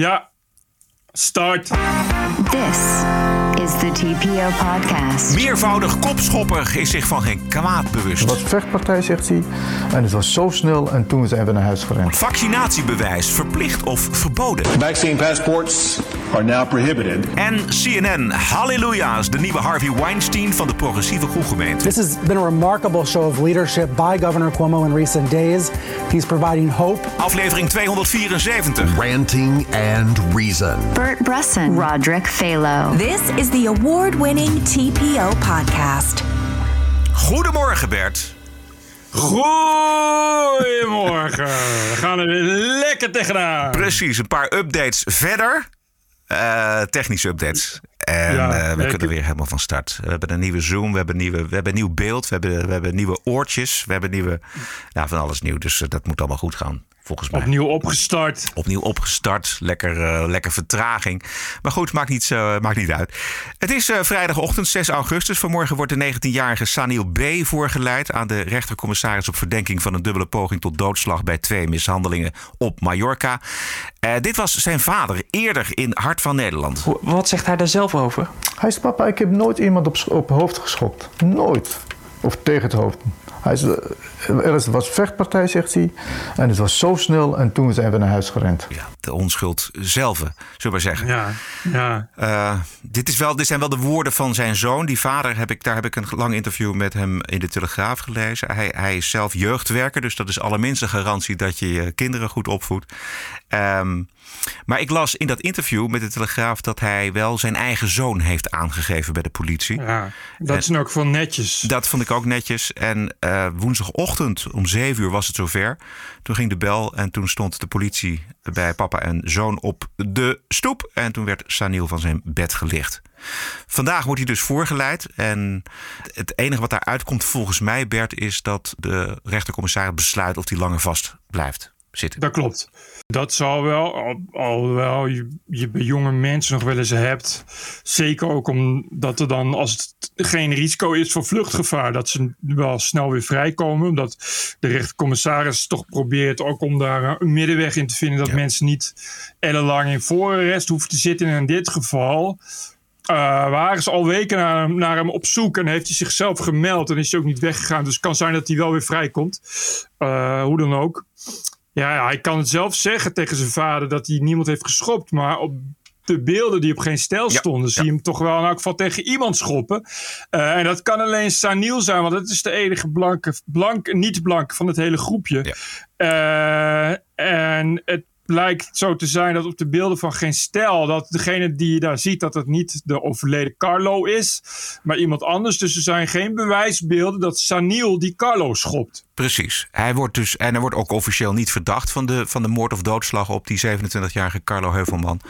Ja, start. This is the TPO podcast. Meervoudig kopschopper is zich van geen kwaad bewust. Het was vechtpartij, zegt hij. En het was zo snel en toen zijn we naar huis gerend. Vaccinatiebewijs verplicht of verboden. Vaccine passports are now prohibited. En CNN, halleluja's, de nieuwe Harvey Weinstein van de progressieve groegemeente. This has been a remarkable show of leadership by Governor Cuomo in recent days. He's providing hope. Aflevering 274. Ranting and Reason. Bert Bresson, Roderick Phalo. This is the award winning TPO podcast. Goedemorgen Bert. Goedemorgen. We gaan er weer lekker tegenaan. Precies, een paar updates verder. Eh, technische updates. En Ja, eh, we ik- kunnen weer helemaal van start. We hebben een nieuwe Zoom, we hebben, nieuwe, we hebben een nieuw beeld, we hebben, we hebben nieuwe oortjes, we hebben nieuwe, nou, van alles nieuw. Dus eh, dat moet allemaal goed gaan, volgens mij. Opnieuw opgestart. Opnieuw opgestart, lekker, eh, lekker vertraging. Maar goed, maakt niet, zo- maakt niet uit. Het is eh, vrijdagochtend 6 augustus. Vanmorgen wordt de 19-jarige Sanil B. voorgeleid aan de rechtercommissaris op verdenking van een dubbele poging tot doodslag bij twee mishandelingen op Mallorca. Eh, dit was zijn vader eerder in Hart van Nederland. Wat zegt hij daar zelf over? Hij zegt, papa, ik heb nooit iemand op, op hoofd geschopt. Nooit. Of tegen het hoofd. Hij eh, er was vechtpartij, zegt hij. En het was zo snel en toen zijn we naar huis gerend. Ja, de onschuld zelf, zullen we maar zeggen. Ja, ja. Eh, dit, is wel, dit zijn wel de woorden van zijn zoon. Die vader, heb ik, daar heb ik een lang interview met hem in de Telegraaf gelezen. Hij, hij is zelf jeugdwerker, dus dat is allerminst een garantie dat je je kinderen goed opvoedt. Ehm, maar ik las in dat interview met de Telegraaf dat hij wel zijn eigen zoon heeft aangegeven bij de politie. ja. Dat is nou ook wel netjes. Dat vond ik ook netjes. En eh, woensdagochtend om zeven uur was het zover. Toen ging de bel en toen stond de politie bij papa en zoon op de stoep. En toen werd Saniel van zijn bed gelicht. Vandaag wordt hij dus voorgeleid. En het enige wat daaruit komt volgens mij, Bert, is dat de rechtercommissaris besluit of hij langer vast blijft zitten. Dat klopt. Dat zal wel, al- alhoewel je, je bij jonge mensen nog wel eens hebt. Zeker ook omdat er dan, als het geen risico is voor vluchtgevaar, dat ze wel snel weer vrijkomen. Omdat de rechtercommissaris toch probeert ook om daar een middenweg in te vinden. Dat mensen niet ellenlang in voorarrest hoeven te zitten. En in dit geval eh, waren ze al weken naar hem, naar hem op zoek en heeft hij zichzelf gemeld en is hij ook niet weggegaan. Dus het kan zijn dat hij wel weer vrijkomt. Eh, hoe dan ook. Ja, ja, hij kan het zelf zeggen tegen zijn vader dat hij niemand heeft geschopt. Maar op de beelden die op geen stijl Ja, stonden, zie je hem toch wel in elk geval tegen iemand schoppen. Eh, en dat kan alleen Saniel zijn, want het is de enige blanke, blank, niet blank van het hele groepje. Eh, en het blijkt zo te zijn dat op de beelden van geen stijl, dat degene die je daar ziet, dat het niet de overleden Carlo is, maar iemand anders. Dus er zijn geen bewijsbeelden dat Saniel die Carlo schopt. Precies. Hij wordt dus, en hij wordt ook officieel niet verdacht van de, van de moord of doodslag op die 27-jarige Carlo Heuvelman.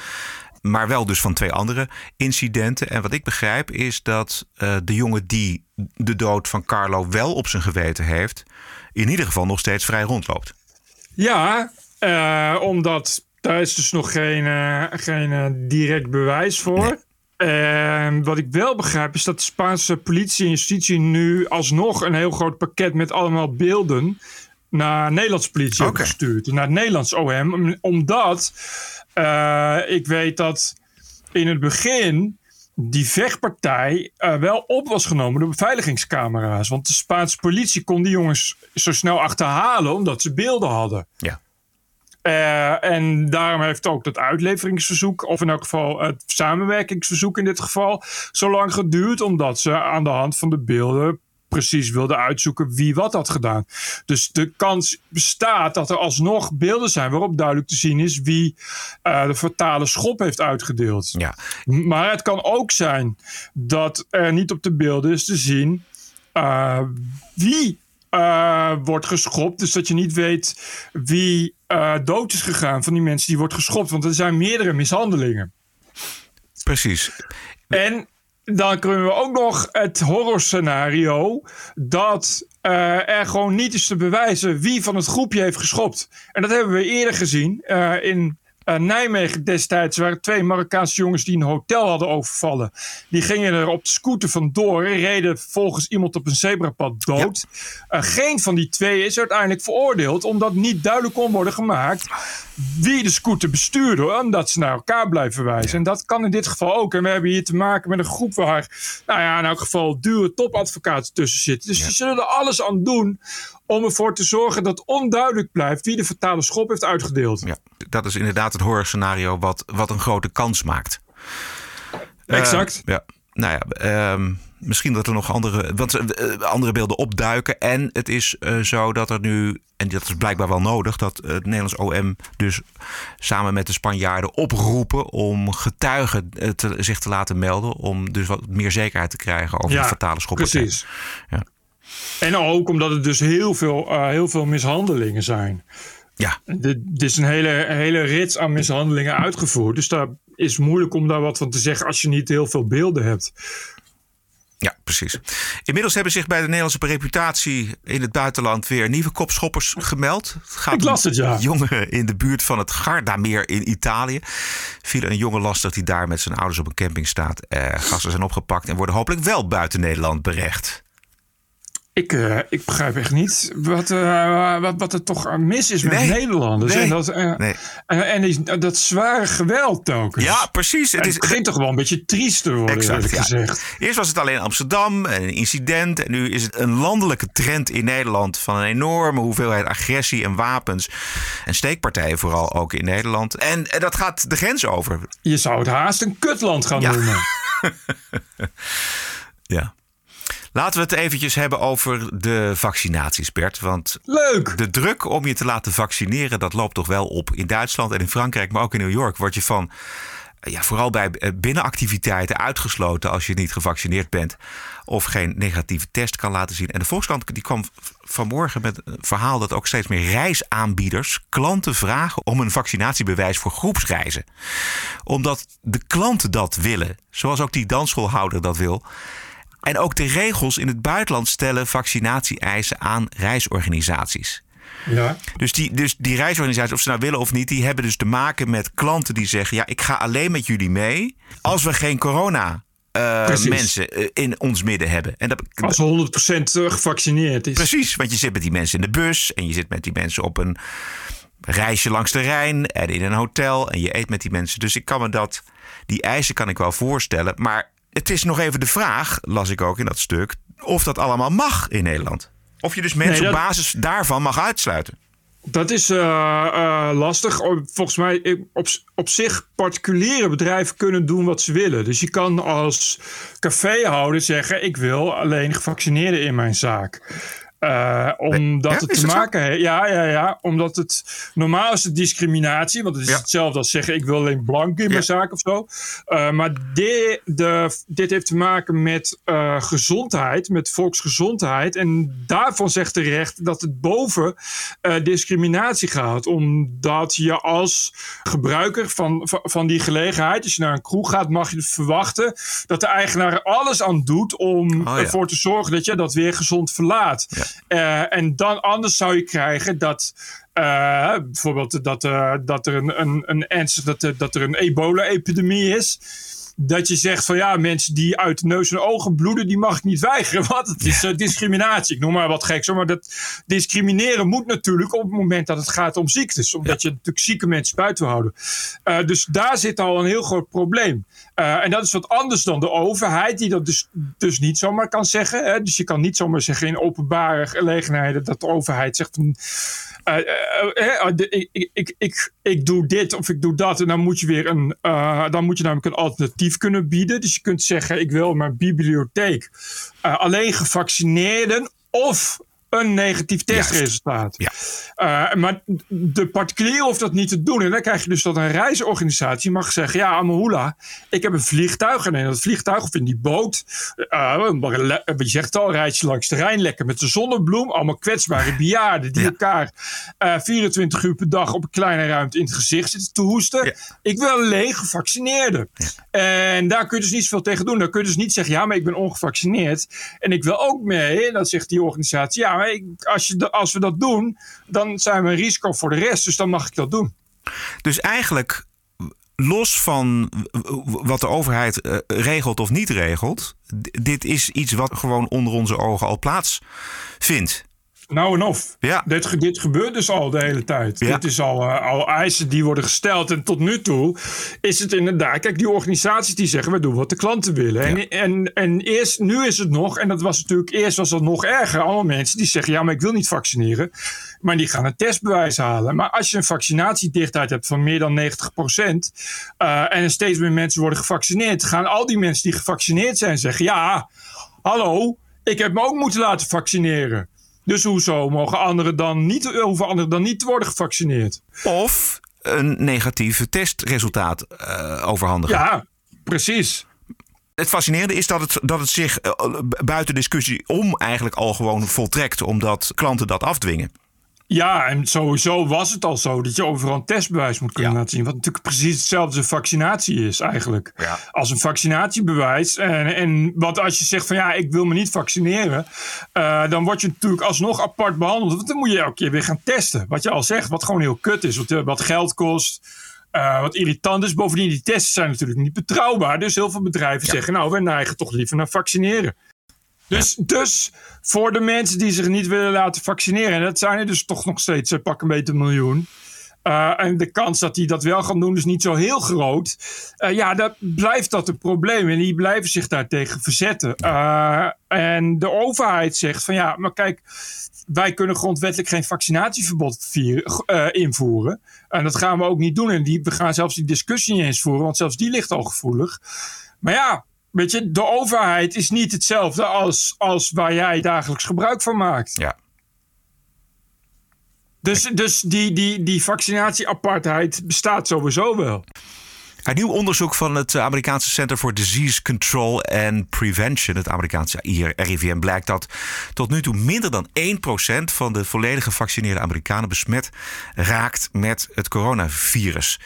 Maar wel dus van twee andere incidenten. En wat ik begrijp is dat eh, de jongen die de dood van Carlo wel op zijn geweten heeft, in ieder geval nog steeds vrij rondloopt. Ja, eh, omdat daar is dus nog geen, eh, geen eh, direct bewijs voor. Wat ik wel begrijp is dat de Spaanse politie en justitie nu alsnog een heel groot pakket met allemaal beelden naar Nederlandse politie hebben Oké. gestuurd. Naar het Nederlands OM. Omdat ik weet dat in het begin die vechtpartij wel op was genomen door beveiligingscamera's. Want de Spaanse politie kon die jongens zo snel achterhalen omdat ze beelden hadden. Ja. Eh, en daarom heeft ook dat uitleveringsverzoek, of in elk geval het samenwerkingsverzoek in dit geval, zo lang geduurd, omdat ze aan de hand van de beelden precies wilden uitzoeken wie wat had gedaan. Dus de kans bestaat dat er alsnog beelden zijn waarop duidelijk te zien is wie eh, de fatale schop heeft uitgedeeld. Ja. Maar het kan ook zijn dat er niet op de beelden is te zien eh, wie wordt geschopt. Dus dat je niet weet wie eh, dood is gegaan van die mensen die wordt geschopt. Want er zijn meerdere mishandelingen. Precies. En dan kunnen we ook nog het horrorscenario dat eh, er gewoon niet is te bewijzen wie van het groepje heeft geschopt. En dat hebben we eerder gezien eh, in eh, Nijmegen destijds waren twee Marokkaanse jongens die een hotel hadden overvallen. Die gingen er op de scooter vandoor, reden volgens iemand op een zebrapad dood. Eh, geen van die twee is uiteindelijk veroordeeld, omdat niet duidelijk kon worden gemaakt wie de scooter bestuurde, omdat ze naar elkaar blijven wijzen. En dat kan in dit geval ook. En we hebben hier te maken met een groep waar, nou ja, in elk geval dure topadvocaten tussen zitten. Dus die zullen er alles aan doen om ervoor te zorgen dat onduidelijk blijft wie de fatale schop heeft uitgedeeld. Ja, dat is inderdaad het horrorscenario wat, wat een grote kans maakt. Exact. Uh, ja. Nou ja, ehm, misschien dat er nog andere, wat, uh, andere beelden opduiken. En het is uh, zo dat er nu, en dat is blijkbaar wel nodig, dat het Nederlands OM dus samen met de Spanjaarden oproepen om getuigen te, zich te laten melden. Om dus wat meer zekerheid te krijgen over ja, de fatale schoppen. Precies. Ja. En ook omdat het dus heel veel, heel veel mishandelingen zijn. Ja. Dit is een hele, hele rits aan mishandelingen uitgevoerd. Dus daar is moeilijk om daar wat van te zeggen als je niet heel veel beelden hebt. Ja, precies. Inmiddels hebben zich bij de Nederlandse reputatie in het buitenland weer nieuwe kopschoppers gemeld. Het gaat Ik las het, ja. Een jongen in de buurt van het Gardameer in Italië. Viel een jongen lastig die daar met zijn ouders op een camping staat. Eh, gasten zijn opgepakt en worden hopelijk wel buiten Nederland berecht. Ik, uh, ik begrijp echt niet wat, uh, wat, wat er toch mis is met Nee. Nederlanders. Nee. En, dat, uh, Nee. en, die- dat zware geweld telkens. Ja, precies. Het Het, is, begint toch wel een beetje triest te worden, Exact, eerlijk ja. gezegd. Eerst was het alleen Amsterdam, een incident. En nu is het een landelijke trend in Nederland van een enorme hoeveelheid agressie en wapens. En steekpartijen vooral ook in Nederland. En, en dat gaat de grens over. Je zou het haast een kutland gaan Ja. noemen. Ja. Laten we het eventjes hebben over de vaccinaties, Bert. Want Leuk! de druk om je te laten vaccineren, dat loopt toch wel op. In Duitsland en in Frankrijk, maar ook in New York, word je van... Ja, vooral bij eh, binnenactiviteiten uitgesloten als je niet gevaccineerd bent. Of geen negatieve test kan laten zien. En de Volkskrant die kwam vanmorgen met een verhaal dat ook steeds meer reisaanbieders klanten vragen om een vaccinatiebewijs voor groepsreizen. Omdat de klanten dat willen. Zoals ook die dansschoolhouder dat wil. En ook de regels in het buitenland stellen vaccinatie-eisen aan reisorganisaties. Ja. Dus die, dus die reisorganisaties, of ze nou willen of niet, die hebben dus te maken met klanten die zeggen: Ja, ik ga alleen met jullie mee als we geen corona. eh, mensen eh, in ons midden hebben. En dat, Als ze 100% gevaccineerd is. Precies, want je zit met die mensen in de bus en je zit met die mensen op een reisje langs de Rijn en in een hotel en je eet met die mensen. Dus ik kan me dat, die eisen kan ik wel voorstellen. Maar het is nog even de vraag, las ik ook in dat stuk, of dat allemaal mag in Nederland. Of je dus mensen Nee, op basis daarvan mag uitsluiten. Dat is eh, eh, lastig. Volgens mij op, op zich particuliere bedrijven kunnen doen wat ze willen. Dus je kan als caféhouder zeggen: ik wil alleen gevaccineerden in mijn zaak. Eh, omdat het te maken heeft. Ja, ja, ja. Omdat het normaal is het discriminatie. Want het is Ja. hetzelfde als zeggen: ik wil alleen blank in mijn zaak of zo. Eh, maar dit, de, dit heeft te maken met eh, gezondheid, met volksgezondheid. En daarvan zegt de recht dat het boven eh, discriminatie gaat. Omdat je als gebruiker van, van, van die gelegenheid, als je naar een kroeg gaat, mag je verwachten dat de eigenaar alles aan doet om Oh ervoor te zorgen dat je dat weer gezond verlaat. Eh, en dan anders zou je krijgen dat. eh, bijvoorbeeld dat, eh, dat er een, een, een ernstig dat, dat er een ebola-epidemie is. Dat je zegt van ja, mensen die uit de neus en ogen bloeden, die mag ik niet weigeren. Want het is discriminatie. Ik noem maar wat geks. hoor, Maar dat discrimineren moet natuurlijk op het moment dat het gaat om ziektes. Omdat je natuurlijk zieke mensen buiten wil houden. Dus daar zit al een heel groot probleem. Eh, en dat is wat anders dan de overheid, die dat dus, dus niet zomaar kan zeggen. Hè? Dus je kan niet zomaar zeggen in openbare gelegenheden dat de overheid zegt van. eh, eh, ik, ik, ik, ik, doe dit of ik doe dat. En dan moet je weer een. dan moet je namelijk een alternatief kunnen bieden. Dus je kunt zeggen: ik wil mijn bibliotheek alleen gevaccineerden of een negatief testresultaat. Ja. Eh, maar de particulier hoeft dat niet te doen. En dan krijg je dus dat een reisorganisatie mag zeggen: Ja, Amahula, ik heb een vliegtuig. En in dat vliegtuig of in die boot, eh, je zegt al, reis je langs de Rijn lekker met de zonnebloem. Allemaal kwetsbare bejaarden die Ja. elkaar eh, 24 uur per dag op een kleine ruimte in het gezicht zitten te hoesten. Ja. Ik wil alleen gevaccineerden. En daar kun je dus niet zoveel tegen doen. Dan kun je dus niet zeggen: Ja, maar ik ben ongevaccineerd. En ik wil ook mee. En dan zegt die organisatie: Ja, maar als, we dat doen, dan zijn we een risico voor de rest. Dus dan mag ik dat doen. Dus eigenlijk, los van wat de overheid eh, regelt of niet regelt, dit is iets wat gewoon onder onze ogen al plaatsvindt. Nou en of. Ja. Dit, ge- dit gebeurt dus al de hele tijd. Ja. Dit is al, eh, al eisen die worden gesteld. En tot nu toe is het inderdaad... Kijk, die organisaties die zeggen... we doen wat de klanten willen. Ja. En, en, en eerst, nu is het nog... en dat was natuurlijk... eerst was dat nog erger. Allemaal mensen die zeggen... ja, maar ik wil niet vaccineren. Maar die gaan een testbewijs halen. Maar als je een vaccinatiedichtheid hebt van meer dan 90% en er steeds meer mensen worden gevaccineerd... gaan al die mensen die gevaccineerd zijn zeggen... ja, hallo, ik heb me ook moeten laten vaccineren. Dus hoezo mogen anderen dan niet, hoeven anderen dan niet te worden gevaccineerd? Of een negatief testresultaat eh, overhandigen. Ja, precies. Het fascinerende is dat het, dat het zich eh, buiten discussie om eigenlijk al gewoon voltrekt. Omdat klanten dat afdwingen. Ja, en sowieso was het al zo dat je overal een testbewijs moet kunnen Ja. laten zien. Wat natuurlijk precies hetzelfde als een vaccinatie is eigenlijk. Ja. Als een vaccinatiebewijs. En, en want als je zegt van ja, ik wil me niet vaccineren. eh, dan word je natuurlijk alsnog apart behandeld. Want dan moet je elke keer weer gaan testen. Wat je al zegt, wat gewoon heel kut is. Wat, wat geld kost. eh, wat irritant is. Bovendien, die testen zijn natuurlijk niet betrouwbaar. Dus heel veel bedrijven zeggen nou, wij neigen toch liever naar vaccineren. Dus, dus voor de mensen die zich niet willen laten vaccineren, en dat zijn er dus toch nog steeds, pak een beetje een miljoen. eh, en de kans dat die dat wel gaan doen is niet zo heel groot. Eh, ja, dan blijft dat een probleem. En die blijven zich daartegen verzetten. Eh, en de overheid zegt van ja, maar kijk, wij kunnen grondwettelijk geen vaccinatieverbod vieren, invoeren. En dat gaan we ook niet doen. En die, we gaan zelfs die discussie niet eens voeren, want zelfs die ligt al gevoelig. Maar ja, weet je, de overheid is niet hetzelfde als, als waar jij dagelijks gebruik van maakt. Ja. Dus, dus die, die, die vaccinatieapartheid bestaat sowieso wel. Een nieuw onderzoek van het Amerikaanse Center for Disease Control and Prevention, het Amerikaanse RIVM, blijkt dat tot nu toe minder dan 1% van de volledig gevaccineerde Amerikanen besmet raakt met het coronavirus.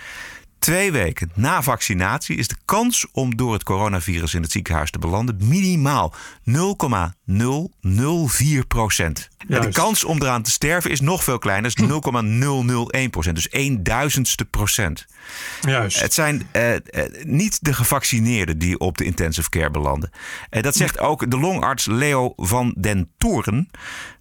Twee weken na vaccinatie is de kans om door het coronavirus in het ziekenhuis te belanden minimaal 0,004 procent. En de kans om eraan te sterven is nog veel kleiner, is 0,001 procent. Dus 1 duizendste procent. Juist. Het zijn eh, eh, niet de gevaccineerden die op de intensive care belanden. Eh, dat zegt ook de longarts Leo van den Toren.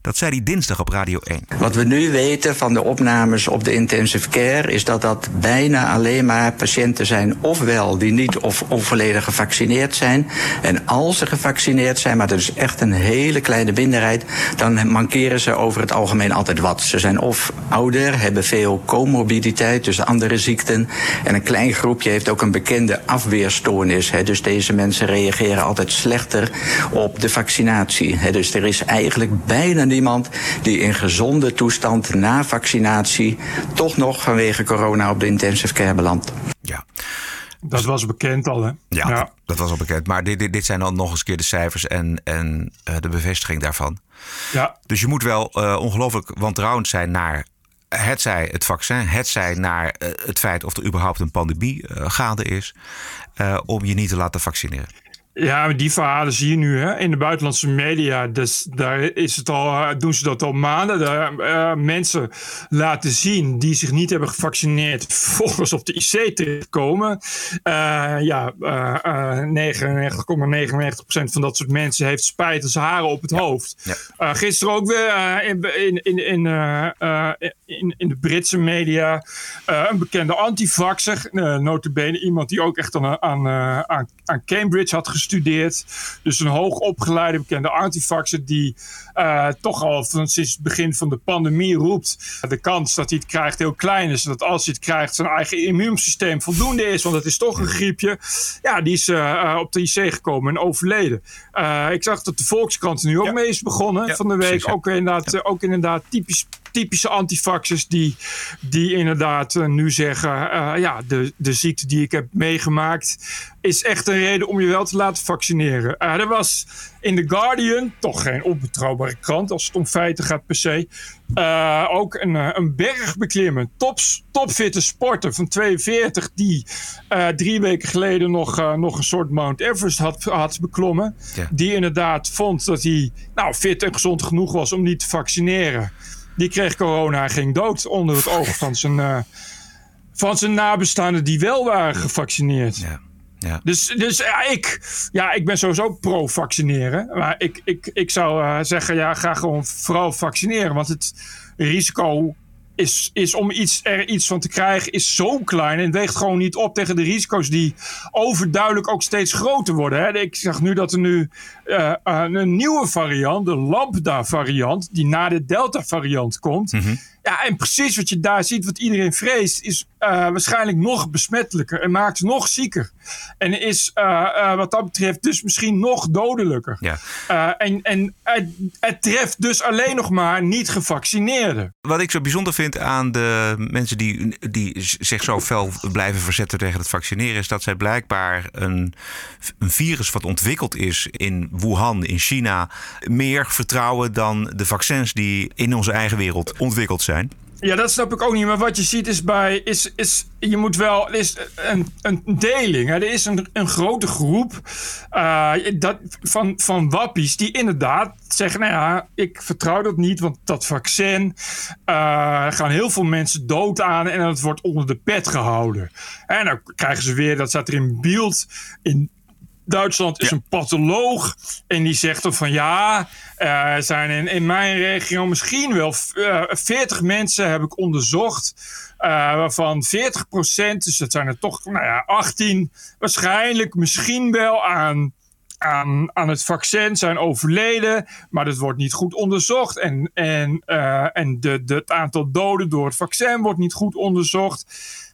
Dat zei hij dinsdag op Radio 1. Wat we nu weten van de opnames op de intensive care is dat dat bijna alleen maar patiënten zijn, ofwel die niet of onvolledig gevaccineerd zijn. En als ze gevaccineerd zijn, maar dat is echt een hele kleine minderheid, dan mankeren ze over het algemeen altijd wat. Ze zijn of ouder, hebben veel comorbiditeit, dus andere ziekten. En een klein groepje heeft ook een bekende afweerstoornis. Hè. Dus deze mensen reageren altijd slechter op de vaccinatie. Hè. Dus er is eigenlijk bijna niemand die in gezonde toestand na vaccinatie toch nog vanwege corona op de intensive care belandt. Ja, Dat was bekend al, hè? ja, Dat, dat was al bekend. Maar dit, dit, dit zijn dan nog eens keer de cijfers en, en eh, de bevestiging daarvan. ja. Dus je moet wel eh, ongelooflijk wantrouwend zijn naar het zij het vaccin, het zij naar eh, het feit of er überhaupt een pandemie eh, gaande is, eh, om je niet te laten vaccineren. Ja, die verhalen zie je nu hè, in de buitenlandse media. Dus daar is het al, eh, doen ze dat al maanden. Daar, eh, mensen laten zien die zich niet hebben gevaccineerd, vervolgens op de IC terechtkomen. Eh ja, eh, eh, 99,99% van dat soort mensen heeft spijt als haren op het hoofd. Ja. Gisteren ook weer in, in, in, in, in, in de Britse media een bekende antivaxer. Uh, notabene iemand die ook echt aan, aan, aan, aan Cambridge had gestudeerd. Dus een hoogopgeleide bekende antivaxer die eh, toch al van, sinds het begin van de pandemie roept. De kans dat hij het krijgt heel klein is. Dat als hij het krijgt zijn eigen immuunsysteem voldoende is. Want het is toch een griepje. Ja, die is eh, eh, op de IC gekomen en overleden. Ik zag dat de Volkskrant nu ook Ja. mee is begonnen Ja, van de week. precies, ja. ook, inderdaad, ook inderdaad typisch typische antivaxers die, die inderdaad eh, nu zeggen: eh, ja, de, de ziekte die ik heb meegemaakt is echt een reden om je wel te laten vaccineren. Eh, er was in The Guardian, toch geen onbetrouwbare krant als het om feiten gaat per se, ook een, een berg beklimmen. Tops, topfitte sporter van 42 die drie weken geleden nog, nog een soort Mount Everest had, had beklommen. Ja. Die inderdaad vond dat hij nou, fit en gezond genoeg was om niet te vaccineren. Die kreeg corona en ging dood onder het oog van zijn, eh, van zijn nabestaanden die wel waren gevaccineerd. Ja. Ja. Dus, dus ja, ik, ja, ik ben sowieso pro-vaccineren. Maar ik, ik, ik zou uh, zeggen, ja, ga gewoon vooral vaccineren. Want het risico is, is om iets, er iets van te krijgen, is zo klein. En weegt gewoon niet op tegen de risico's die overduidelijk ook steeds groter worden. Hè. Ik zag nu dat er nu uh, een nieuwe variant, de Lambda-variant, die na de Delta-variant komt. -hmm. Ja, en precies wat je daar ziet, wat iedereen vreest, is uh, waarschijnlijk nog besmettelijker en maakt nog zieker. En is uh, wat dat betreft dus misschien nog dodelijker. Ja. en en het, het, treft dus alleen nog maar niet gevaccineerden. Wat ik zo bijzonder vind aan de mensen die, die zich zo fel blijven verzetten tegen het vaccineren, is dat zij blijkbaar een, een virus wat ontwikkeld is in Wuhan, in China, meer vertrouwen dan de vaccins die in onze eigen wereld ontwikkeld zijn. Ja, dat snap ik ook niet. Maar wat je ziet is bij. Is, is, je moet wel. Is een, een deling. Hè. Er is een, een grote groep uh, dat, van, van wappies die inderdaad zeggen: Nou ja, ik vertrouw dat niet, want dat vaccin. Uh, gaan heel veel mensen dood aan en het wordt onder de pet gehouden. En dan krijgen ze weer, dat staat er in beeld. In, Duitsland is Ja. een patholoog en die zegt dan van ja, er zijn in, in mijn regio misschien wel eh, 40 mensen heb ik onderzocht, eh, waarvan 40% dus dat zijn er toch nou ja, 18 waarschijnlijk misschien wel aan, aan, aan het vaccin zijn overleden, maar dat wordt niet goed onderzocht en, en, eh, en de, de, het aantal doden door het vaccin wordt niet goed onderzocht.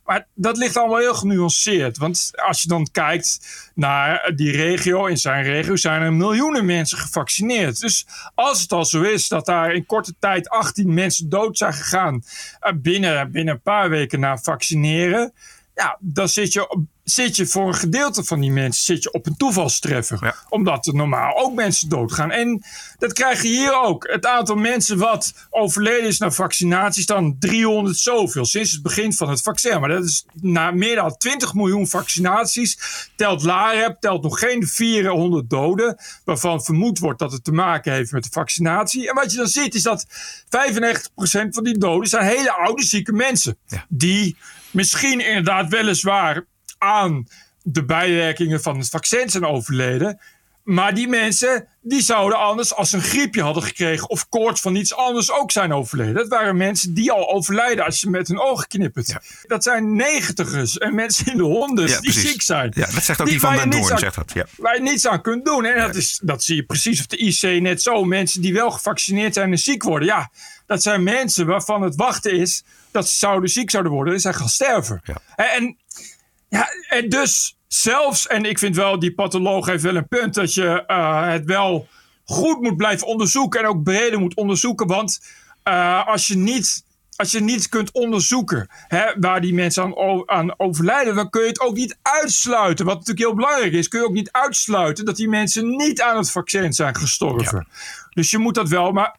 Maar dat ligt allemaal heel genuanceerd. Want als je dan kijkt naar die regio, in zijn regio zijn er miljoenen mensen gevaccineerd. Dus als het al zo is dat daar in korte tijd 18 mensen dood zijn gegaan eh, binnen, binnen een paar weken na vaccineren. Ja, dan zit je, zit je voor een gedeelte van die mensen zit je op een toevalstreffer. Ja. Omdat er normaal ook mensen doodgaan. En dat krijg je hier ook. Het aantal mensen wat overleden is na vaccinaties dan 300 zoveel. Sinds het begin van het vaccin. Maar dat is na meer dan 20 miljoen vaccinaties. Telt LAREP, telt nog geen 400 doden. Waarvan vermoed wordt dat het te maken heeft met de vaccinatie. En wat je dan ziet is dat 95% van die doden zijn hele oude zieke mensen. Ja. Die misschien inderdaad weliswaar aan de bijwerkingen van het vaccin zijn overleden. Maar die mensen, die zouden anders als ze een griepje hadden gekregen of koorts van iets anders ook zijn overleden. Dat waren mensen die al overlijden als je met hun ogen knippert. Ja. Dat zijn negentigers en mensen in de honderd Ja, die precies. ziek zijn. Ja, dat zegt ook Die die van den niets Doorn, aan- zegt dat. Ja. Waar je niets aan kunt doen. En dat, is, dat zie je precies op de IC net zo. Mensen die wel gevaccineerd zijn en ziek worden. Ja, dat zijn mensen waarvan het wachten is dat ze zouden ziek zouden worden. En zij gaan sterven. Ja. En, ja, en dus zelfs, en ik vind wel, die patholoog heeft wel een punt, dat je eh, het wel goed moet blijven onderzoeken en ook breder moet onderzoeken. Want eh, als je niet. Als je niet kunt onderzoeken hè, waar die mensen aan, aan overlijden, dan kun je het ook niet uitsluiten. Wat natuurlijk heel belangrijk is, kun je ook niet uitsluiten dat die mensen niet aan het vaccin zijn gestorven. Dus je moet dat wel. Maar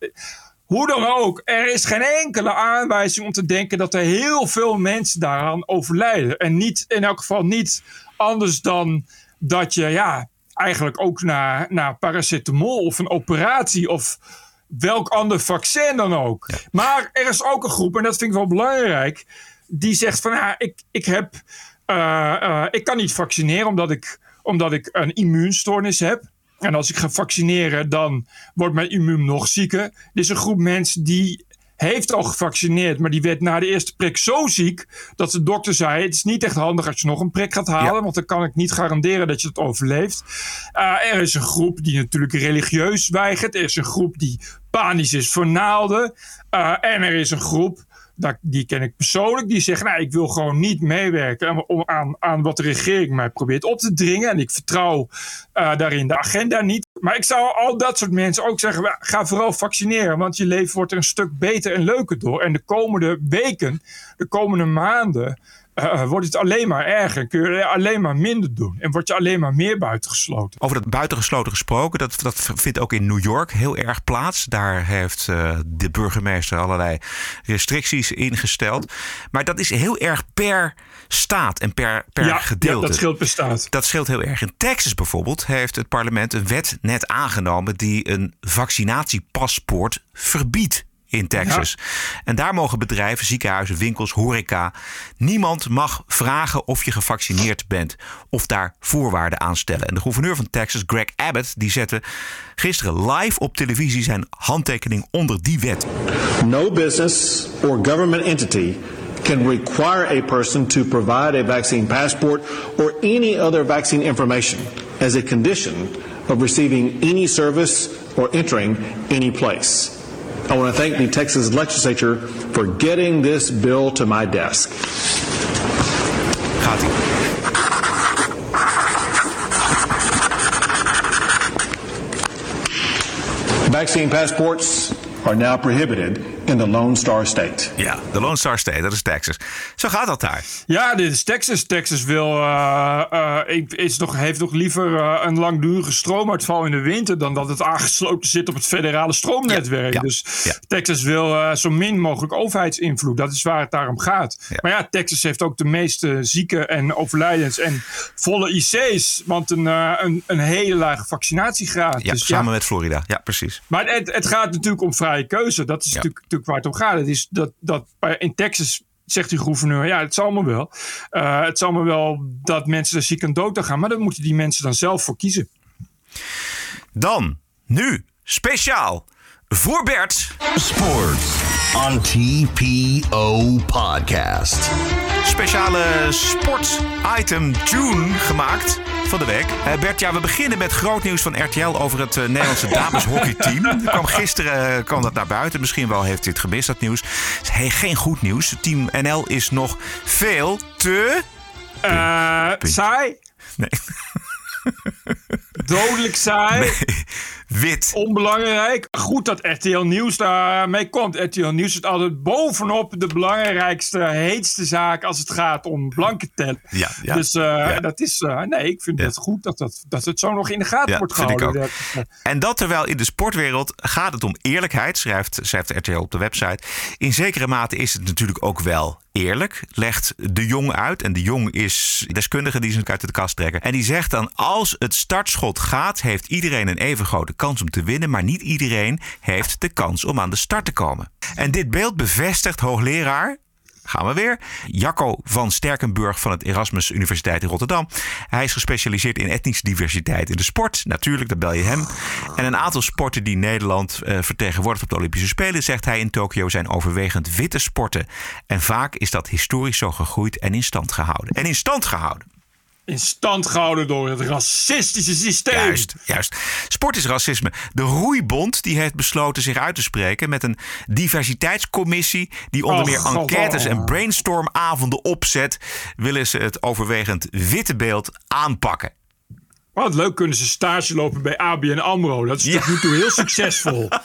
hoe dan ook, er is geen enkele aanwijzing om te denken dat er heel veel mensen daaraan overlijden. En niet, in elk geval niet anders dan dat je ja, eigenlijk ook naar, naar paracetamol of een operatie of welk ander vaccin dan ook. Maar er is ook een groep, en dat vind ik wel belangrijk, die zegt van ja, ik, ik heb. eh, eh, ik kan niet vaccineren omdat ik, omdat ik een immuunstoornis heb. En als ik ga vaccineren, dan wordt mijn immuun nog zieker. Er is een groep mensen die heeft al gevaccineerd, maar die werd na de eerste prik zo ziek dat de dokter zei: Het is niet echt handig als je nog een prik gaat halen, Ja. want dan kan ik niet garanderen dat je het overleeft. Eh, er is een groep die natuurlijk religieus weigert. Er is een groep die panisch is voor naalden. Eh, en er is een groep, die ken ik persoonlijk, die zegt: Nou, ik wil gewoon niet meewerken aan, aan, wat de regering mij probeert op te dringen. En ik vertrouw eh, daarin de agenda niet. Maar ik zou al dat soort mensen ook zeggen: "Wa- ga vooral vaccineren, want je leven wordt er een stuk beter en leuker door. En de komende weken, de komende maanden. Eh, wordt het alleen maar erger. Kun je alleen maar minder doen. En word je alleen maar meer buitengesloten. Over dat buitengesloten gesproken, dat, dat vindt ook in New York heel erg plaats. Daar heeft eh, de burgemeester allerlei restricties ingesteld. Maar dat is heel erg per staat en per, per ja, gedeelte. ja, dat scheelt per staat. Dat scheelt heel erg. In Texas bijvoorbeeld heeft het parlement een wet net aangenomen die een vaccinatiepaspoort verbiedt in Texas. En daar mogen bedrijven, ziekenhuizen, winkels, horeca. Niemand mag vragen of je gevaccineerd bent of daar voorwaarden aan stellen. En de gouverneur van Texas, Greg Abbott, die zette gisteren live op televisie zijn handtekening onder die wet. No business or government entity can require a person to provide a vaccine passport or any other vaccine information as a condition of receiving any service or entering any place. I want to thank the Texas legislature for getting this bill to my desk. Ie. Vaccine passports are now prohibited in the Lone Star State. Ja, de Lone Star State, dat is Texas. Zo gaat dat daar. Ja, dit is Texas. Texas wil, uh, uh, is nog, heeft nog liever uh, een langdurige stroomuitval in de winter dan dat het aangesloten zit op het federale stroomnetwerk. Ja, ja, dus ja. Texas wil zo min mogelijk overheidsinvloed. Dat is waar het daarom gaat. Ja. Maar ja, Texas heeft ook de meeste zieken en overlijdens en volle IC's. Want een, een, een hele lage vaccinatiegraad. Ja, dus, samen met Florida. Ja, precies. Maar het, het gaat natuurlijk om vrije keuze. Dat is natuurlijk, natuurlijk waar het om gaat. Het is dat, dat in Texas zegt die gouverneur, ja, het zal me wel. Uh, het zal me wel dat mensen er ziek en dood aan gaan. Maar dan moeten die mensen dan zelf voor kiezen. Dan, nu, speciaal voor Bert. Sports on TPO Podcast. Speciale sport-item tune gemaakt van de week. Uh, Bert, ja, we beginnen met groot nieuws van RTL over het uh, Nederlandse dameshockeyteam. Er kwam gisteren uh, kwam dat naar buiten. Misschien wel heeft het gemist, dat nieuws. Hey, geen goed nieuws. Team NL is nog veel te... saai? Nee. Dodelijk saai. Nee. Wit. Onbelangrijk. Goed dat RTL Nieuws daarmee komt. RTL Nieuws zit altijd bovenop de belangrijkste, heetste zaak als het gaat om blanke tellen. Ja, ja, dus uh, ja. dat is, uh, nee, ik vind het goed dat, dat, dat het zo nog in de gaten wordt gehouden. En dat terwijl in de sportwereld gaat het om eerlijkheid, schrijft, schrijft RTL op de website. In zekere mate is het natuurlijk ook wel eerlijk, legt de Jong uit. En de Jong is deskundige die ze uit de kast trekken. En die zegt dan, als het startschot gaat, heeft iedereen een even grote kans om te winnen. Maar niet iedereen heeft de kans om aan de start te komen. En dit beeld bevestigt hoogleraar gaan we weer. Jacco van Sterkenburg van het Erasmus Universiteit in Rotterdam. Hij is gespecialiseerd in etnische diversiteit in de sport. Natuurlijk, dan bel je hem. En een aantal sporten die Nederland eh, vertegenwoordigt op de Olympische Spelen, zegt hij in Tokio, zijn overwegend witte sporten. En vaak is dat historisch zo gegroeid en in stand gehouden. En in stand gehouden. In stand gehouden door het racistische systeem. Juist, juist. Sport is racisme. De Roeibond die heeft besloten zich uit te spreken met een diversiteitscommissie die onder Oh, meer God, enquêtes en brainstormavonden opzet. Willen ze het overwegend witte beeld aanpakken. Wat leuk kunnen ze stage lopen bij ABN AMRO. Dat is Ja. tot nu toe heel succesvol.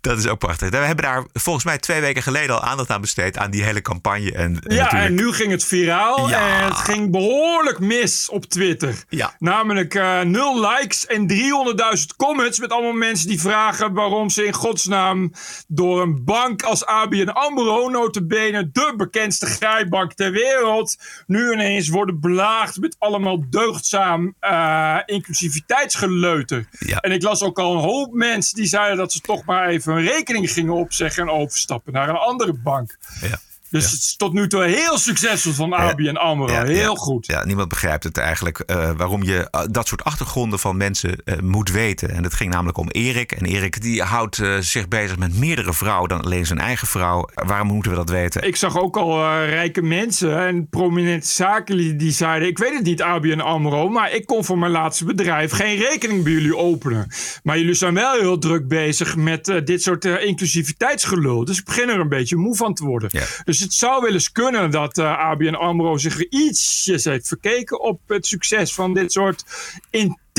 Dat is ook prachtig. We hebben daar volgens mij twee weken geleden al aandacht aan besteed aan die hele campagne. En, Ja, natuurlijk- en nu ging het viraal Ja. en het ging behoorlijk mis op Twitter. Ja. Namelijk eh, nul likes en 300.000 comments met allemaal mensen die vragen waarom ze in godsnaam door een bank als ABN AMRO, notabene de bekendste grijbank ter wereld, nu ineens worden belaagd met allemaal deugdzaam eh, inclusiviteitsgeleuter. Ja. En ik las ook al een hoop mensen die zeiden dat ze toch maar even een rekening gingen opzeggen en overstappen naar een andere bank. Ja. Dus het is tot nu toe heel succesvol van ABN AMRO. Ja, heel ja. goed. Ja, niemand begrijpt het eigenlijk eh, waarom je eh, dat soort achtergronden van mensen eh, moet weten. En het ging namelijk om Erik. En Erik die houdt zich bezig met meerdere vrouwen dan alleen zijn eigen vrouw. Waarom moeten we dat weten? Ik zag ook al rijke mensen en prominente zakenlieden die zeiden... ik weet het niet, ABN AMRO, maar ik kon voor mijn laatste bedrijf... geen rekening bij jullie openen. Maar jullie zijn wel heel druk bezig met dit soort inclusiviteitsgelul. Dus ik begin er een beetje moe van te worden. Ja. Dus het zou wel eens kunnen dat eh, ABN AMRO zich ietsjes heeft verkeken... op het succes van dit soort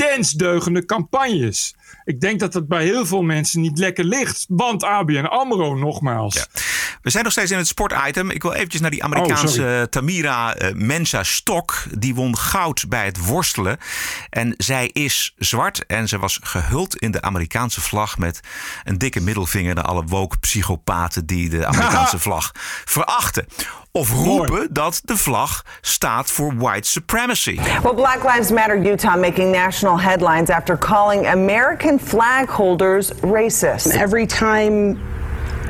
intens deugende campagnes. Ik denk dat dat bij heel veel mensen niet lekker ligt. Want ABN AMRO, nogmaals... Ja. We zijn nog steeds in het sportitem. Ik wil eventjes naar die Amerikaanse Oh, sorry. eh, Tamira eh, Mensa Stok. Die won goud bij het worstelen. En zij is zwart en ze was gehuld in de Amerikaanse vlag... met een dikke middelvinger naar alle woke psychopaten... die de Amerikaanse vlag verachten. Of roepen dat de vlag staat voor white supremacy. Well, Black Lives Matter Utah making national headlines after calling American flag holders racist. Every time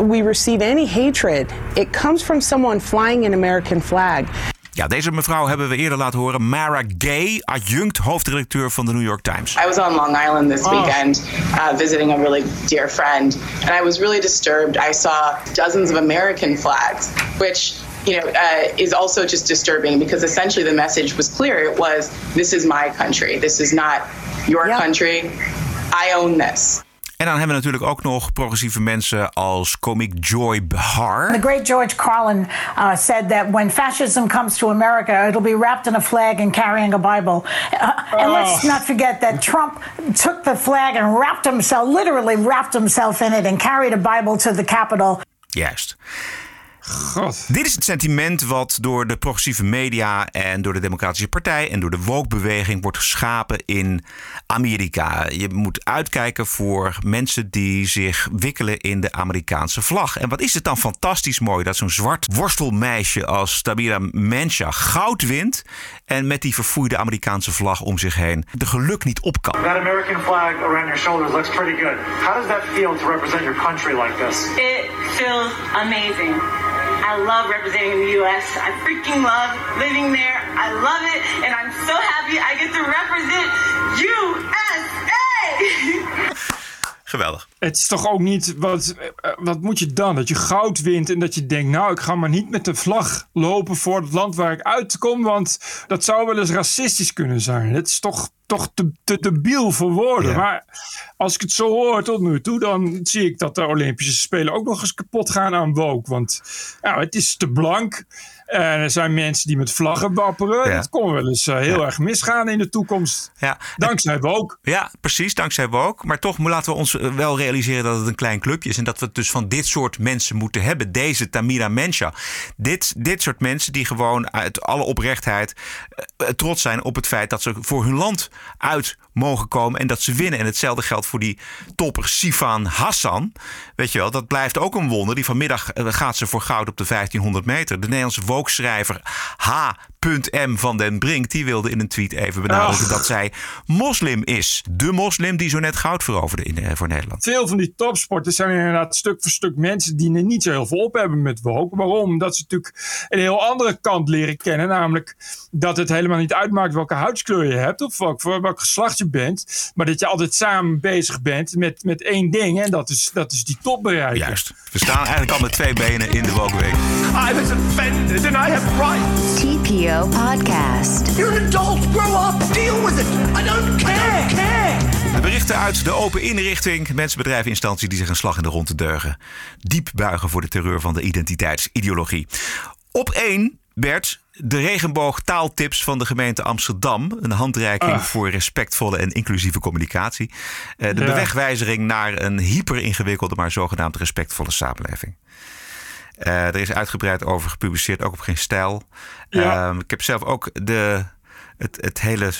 we receive any hatred, it comes from someone flying an American flag. Ja, deze mevrouw hebben we eerder laten horen. Mara Gay, adjunct hoofdredacteur van de New York Times. I was on Long Island this weekend uh, visiting a really dear friend, and I was really disturbed. I saw dozens of American flags, which you know uh, is also just disturbing because essentially the message was clear. It was this is my country. This is not your country. I own this. En dan hebben we natuurlijk ook nog progressieve mensen als komiek Joy Behar. The great George Carlin uh, said that when fascism comes to America, it'll be wrapped in a flag and carrying a Bible. Uh, and let's not forget that Trump took the flag and wrapped himself, literally wrapped himself in it, and carried a Bible to the Capitol. Juist. God. Dit is het sentiment wat door de progressieve media en door de Democratische Partij en door de woke-beweging wordt geschapen in Amerika. Je moet uitkijken voor mensen die zich wikkelen in de Amerikaanse vlag. En wat is het dan fantastisch mooi dat zo'n zwart worstelmeisje als Tabira Mensah goud wint en met die verfoeide Amerikaanse vlag om zich heen de geluk niet op kan. That American flag around your shoulders looks pretty good. How does that feel to represent your country like this? It feels amazing. I love representing the U.S. I freaking love living there. I love it, and I'm so happy I get to represent USA. Geweldig. Het is toch ook niet, wat, eh, wat moet je dan? Dat je goud wint en dat je denkt, nou, ik ga maar niet met de vlag lopen voor het land waar ik uitkom, want dat zou wel eens racistisch kunnen zijn. Het is toch, toch te, te debiel voor woorden. Ja. Maar als ik het zo hoor tot nu toe, dan zie ik dat de Olympische Spelen ook nog eens kapot gaan aan woke. Want ja, het is te blank. En er zijn mensen die met vlaggen wapperen. Ja. Dat kon wel eens eh, heel erg misgaan in de toekomst. Ja. Dankzij woke. Ja, precies, dankzij woke. Maar toch laten we ons eh, wel realiseren dat het een klein clubje is. En dat we het dus van dit soort mensen moeten hebben. Deze Tamira Mensah. Dit, dit soort mensen die gewoon uit alle oprechtheid eh, trots zijn op het feit dat ze voor hun land uit mogen komen en dat ze winnen. En hetzelfde geldt voor die topper Sifan Hassan. Weet je wel, dat blijft ook een wonder. Die vanmiddag gaat ze voor goud op de 1500 meter. De Nederlandse woke-schrijver H.M. van den Brink... die wilde in een tweet even benadrukken Ach. dat zij moslim is. De moslim die zo net goud veroverde in, eh, voor Nederland. Veel van die topsporters zijn inderdaad stuk voor stuk mensen die er niet zo heel veel op hebben met woke. Waarom? Omdat ze natuurlijk een heel andere kant leren kennen. Namelijk dat het helemaal niet uitmaakt welke huidskleur je hebt of welk, voor welk geslacht je bent. Maar dat je altijd samen bezig bent met, met één ding. En dat is, dat is die top bereiken. Juist. We staan eigenlijk al met twee benen in de woke-week. I was offended and I have rights. Podcast. You're an adult. Grow up. Deal with it. I don't care. care. De berichten uit de open inrichting. Mensen, bedrijven, instanties die zich een slag in de ronde deugen. Diep buigen voor de terreur van de identiteitsideologie. Op één, Bert, de regenboog taaltips van de gemeente Amsterdam. Een handreiking Ah. voor respectvolle en inclusieve communicatie. Eh, de Ja. bewegwijzering naar een hyper ingewikkelde, maar zogenaamd respectvolle samenleving. Eh, er is uitgebreid over gepubliceerd, ook op geen stijl. Ja. Ehm, ik heb zelf ook de, het, het hele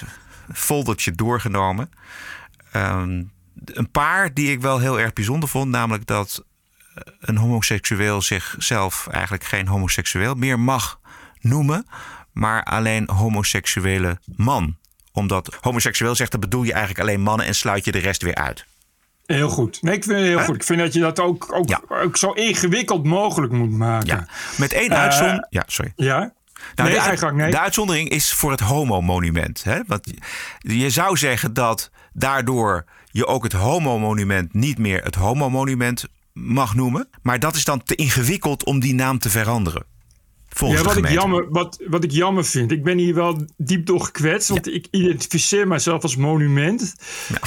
foldertje doorgenomen. Ehm, een paar die ik wel heel erg bijzonder vond, namelijk dat eh, een homoseksueel zichzelf eigenlijk geen homoseksueel meer mag noemen, maar alleen homoseksuele man. Omdat homoseksueel zegt, dan bedoel je eigenlijk alleen mannen en sluit je de rest weer uit. Heel goed. Nee, ik vind het heel goed. Ik vind dat je dat ook, ook, ook zo ingewikkeld mogelijk moet maken. Ja. Met één Eh, uitzondering. ja, sorry. Ja? Nou, nee, de, gang. Nee. de uitzondering is voor het homo-monument. Hè? Want je, je zou zeggen dat daardoor je ook het homo-monument niet meer het homo-monument mag noemen. Maar dat is dan te ingewikkeld om die naam te veranderen. Volgens ja, wat ik, jammer, wat, wat ik jammer vind. Ik ben hier wel diep door gekwetst. Want ik identificeer mezelf als monument.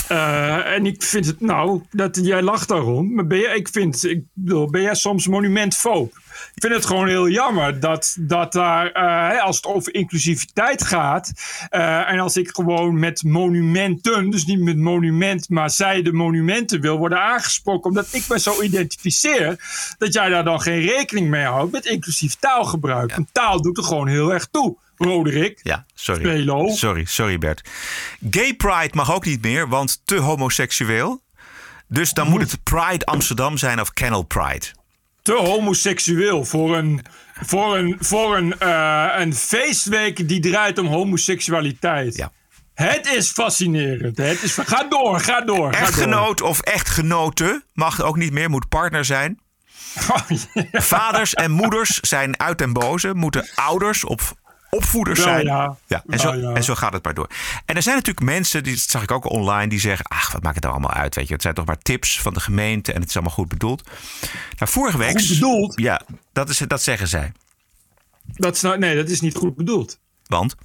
Eh, en ik vind het, nou, dat, jij lacht daarom. Maar ben jij, ik vind, ik bedoel, ben jij soms monumentfoob? Ik vind het gewoon heel jammer dat, dat daar, eh, als het over inclusiviteit gaat. eh, en als ik gewoon met monumenten, dus niet met monument, maar zij de monumenten wil worden aangesproken. Omdat ik me zo identificeer. Dat jij daar dan geen rekening mee houdt met inclusief taalgebruik. Want taal doet er gewoon heel erg toe. Roderick. Ja, sorry. Spelo. Sorry, sorry Bert. Gay Pride mag ook niet meer, want te homoseksueel. Dus dan moet het Pride Amsterdam zijn of Kennel Pride. Te homoseksueel voor een, voor een, voor een, eh, een feestweek die draait om homoseksualiteit. Ja. Het is fascinerend. Het is, ga door, ga door. Ga door. Echtgenoot of echtgenote mag ook niet meer, moet partner zijn. Vaders en moeders zijn uit den boze, moeten ouders op opvoeders Wel, zijn. ja. en, zo, ja. en zo gaat het maar door. En er zijn natuurlijk mensen, die dat zag ik ook online, die zeggen: Ach, wat maakt het nou allemaal uit? Weet je, het zijn toch maar tips van de gemeente en het is allemaal goed bedoeld. Nou, vorige week. Goed bedoeld? Ja, dat, is, dat zeggen zij. Dat is nou, nee, dat is niet goed bedoeld. Want?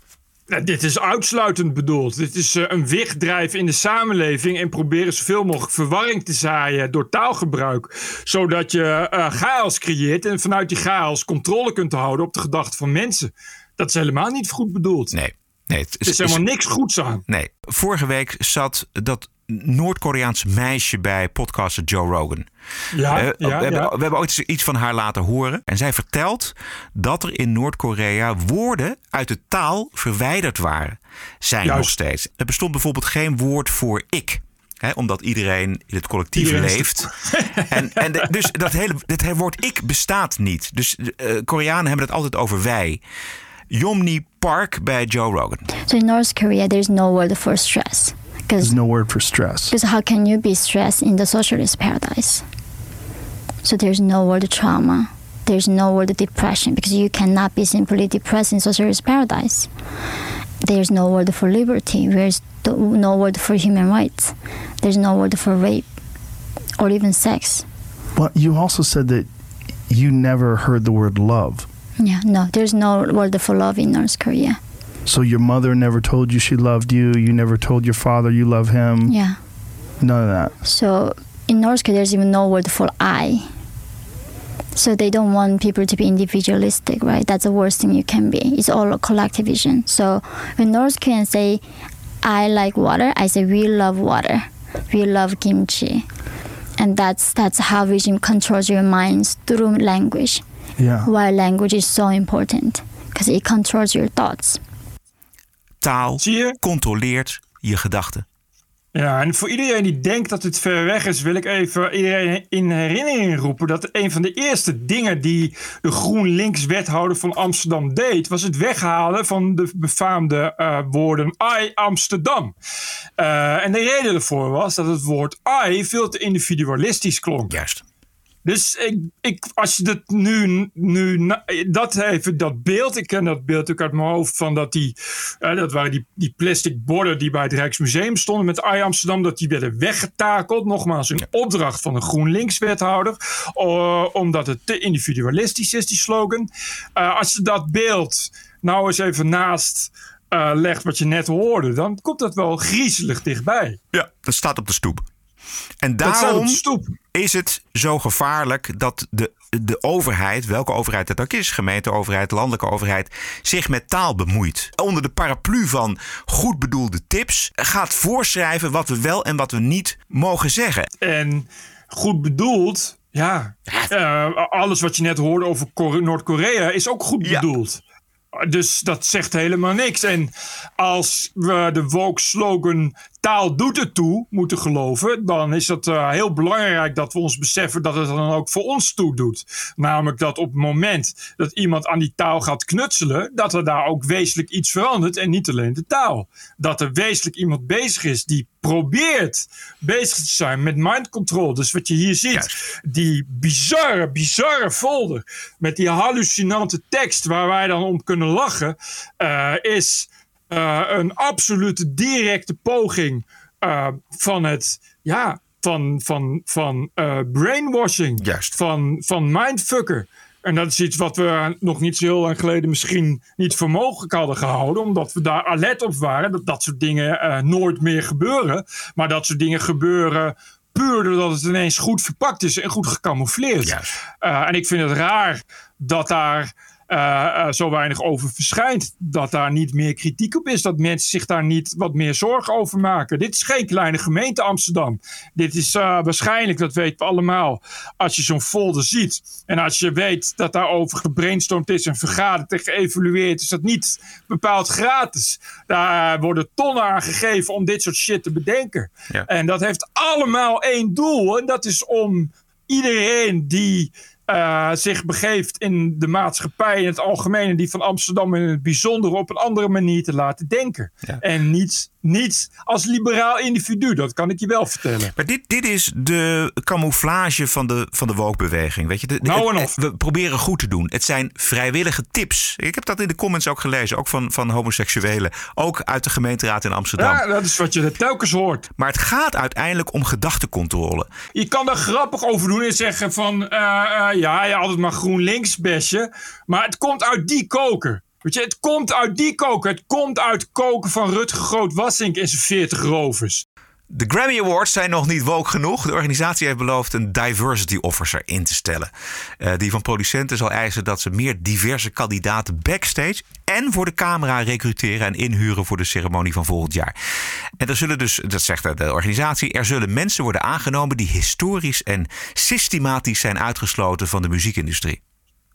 Nou, dit is uitsluitend bedoeld. Dit is eh, een wegdrijf in de samenleving en proberen zoveel mogelijk verwarring te zaaien door taalgebruik. Zodat je eh, chaos creëert en vanuit die chaos controle kunt houden op de gedachten van mensen. Dat is helemaal niet goed bedoeld. Nee. Nee, het Er is helemaal niks goeds aan. Nee, vorige week zat dat Noord-Koreaans meisje bij podcaster Joe Rogan. Ja, Eh, ja, we, hebben, ja. we hebben ooit iets van haar laten horen. En zij vertelt dat er in Noord-Korea woorden uit de taal verwijderd waren. Zijn Juist. nog steeds. Er bestond bijvoorbeeld geen woord voor ik. Hè, omdat iedereen in het collectief Iedereen leeft. en, en de- dus dat hele, hele woord ik bestaat niet. Dus eh, Koreanen hebben het altijd over wij. Yomni Park bij Joe Rogan. So in North Korea, there's no word for stress. There's no word for stress. Because how can you be stressed in the socialist paradise? So there's no word for trauma. There's no word of depression because you cannot be simply depressed in socialist paradise. There's no word for liberty. There's no word for human rights. There's no word for rape or even sex. But you also said that you never heard the word love. Yeah, no, there's no word for love in North Korea. So your mother never told you she loved you. You never told your father you love him. Yeah. None of that. So in North Korea, there's even no word for I. So they don't want people to be individualistic, right? That's the worst thing you can be. It's all a collectivism. So when North Koreans say, "I like water," I say, "We love water. We love kimchi," and that's that's how regime controls your minds through language. Yeah. Why language is so important because it controls your thoughts. Taal controleert je gedachten. Ja, en voor iedereen die denkt dat het ver weg is, wil ik even iedereen in herinnering roepen dat een van de eerste dingen die de GroenLinks-wethouder van Amsterdam deed, was het weghalen van de befaamde eh, woorden I Amsterdam. Eh, en de reden daarvoor was dat het woord I veel te individualistisch klonk. Juist. Dus ik, ik, als je dat nu, nu dat even, dat beeld, ik ken dat beeld ook uit mijn hoofd van dat die, eh, dat waren die, die plastic borden die bij het Rijksmuseum stonden met I Amsterdam, dat die werden weggetakeld. Nogmaals, een opdracht van een GroenLinks-wethouder, eh, omdat het te individualistisch is, die slogan. Eh, als je dat beeld nou eens even naast legt wat je net hoorde, dan komt dat wel griezelig dichtbij. Ja, dat staat op de stoep. En daarom is het zo gevaarlijk dat de, de overheid, welke overheid het ook is, gemeenteoverheid, landelijke overheid, zich met taal bemoeit. Onder de paraplu van goed bedoelde tips gaat voorschrijven wat we wel en wat we niet mogen zeggen. En goed bedoeld, ja. eh, alles wat je net hoorde over Kore- Noord-Korea is ook goed bedoeld. Dus dat zegt helemaal niks. En als we de woke slogan taal doet het toe moeten geloven, dan is het eh, heel belangrijk dat we ons beseffen dat het dan ook voor ons toe doet. Namelijk dat op het moment dat iemand aan die taal gaat knutselen, dat er daar ook wezenlijk iets verandert en niet alleen de taal. Dat er wezenlijk iemand bezig is die probeert bezig te zijn met mind control. Dus wat je hier ziet, die bizarre, bizarre folder met die hallucinante tekst waar wij dan om kunnen lachen, eh, is eh, een absolute directe poging eh, van het, ja, van, van, van eh, brainwashing. Van, van mindfucker. En dat is iets wat we nog niet zo heel lang geleden misschien niet voor mogelijk hadden gehouden. Omdat we daar alert op waren dat dat soort dingen nooit meer gebeuren. Maar dat soort dingen gebeuren puur doordat het ineens goed verpakt is en goed gecamoufleerd. En ik vind het raar dat daar eh, eh, zo weinig over verschijnt. Dat daar niet meer kritiek op is. Dat mensen zich daar niet wat meer zorgen over maken. Dit is geen kleine gemeente Amsterdam. Dit is eh, waarschijnlijk, dat weten we allemaal, als je zo'n folder ziet. En als je weet dat daarover gebrainstormd is en vergaderd en geëvalueerd, is dat niet bepaald gratis. Daar worden tonnen aan gegeven om dit soort shit te bedenken. Ja. En dat heeft allemaal één doel. En dat is om iedereen die eh, zich begeeft in de maatschappij in het algemeen en die van Amsterdam in het bijzonder op een andere manier te laten denken. En niet niet als liberaal individu. Dat kan ik je wel vertellen. Maar dit, dit is de camouflage van de, van de woke-beweging. Weet je, de, de- Nou het- of. we proberen goed te doen. Het zijn vrijwillige tips. Ik heb dat in de comments ook gelezen, ook van, van homoseksuelen. Ook uit de gemeenteraad in Amsterdam. Ja, dat is wat je telkens hoort. Maar het gaat uiteindelijk om gedachtecontrole. Je kan daar grappig over doen en zeggen van... eh, eh, ja, je altijd maar GroenLinks bestje. Maar het komt uit die koker. Het komt uit die koker. Het komt uit koken van Rutger Groot-Wassink en zijn 40 rovers. De Grammy Awards zijn nog niet woke genoeg. De organisatie heeft beloofd een diversity officer in te stellen. Eh, die van producenten zal eisen dat ze meer diverse kandidaten backstage en voor de camera recruteren en inhuren voor de ceremonie van volgend jaar. En er zullen dus, dat zegt de organisatie, er zullen mensen worden aangenomen die historisch en systematisch zijn uitgesloten van de muziekindustrie.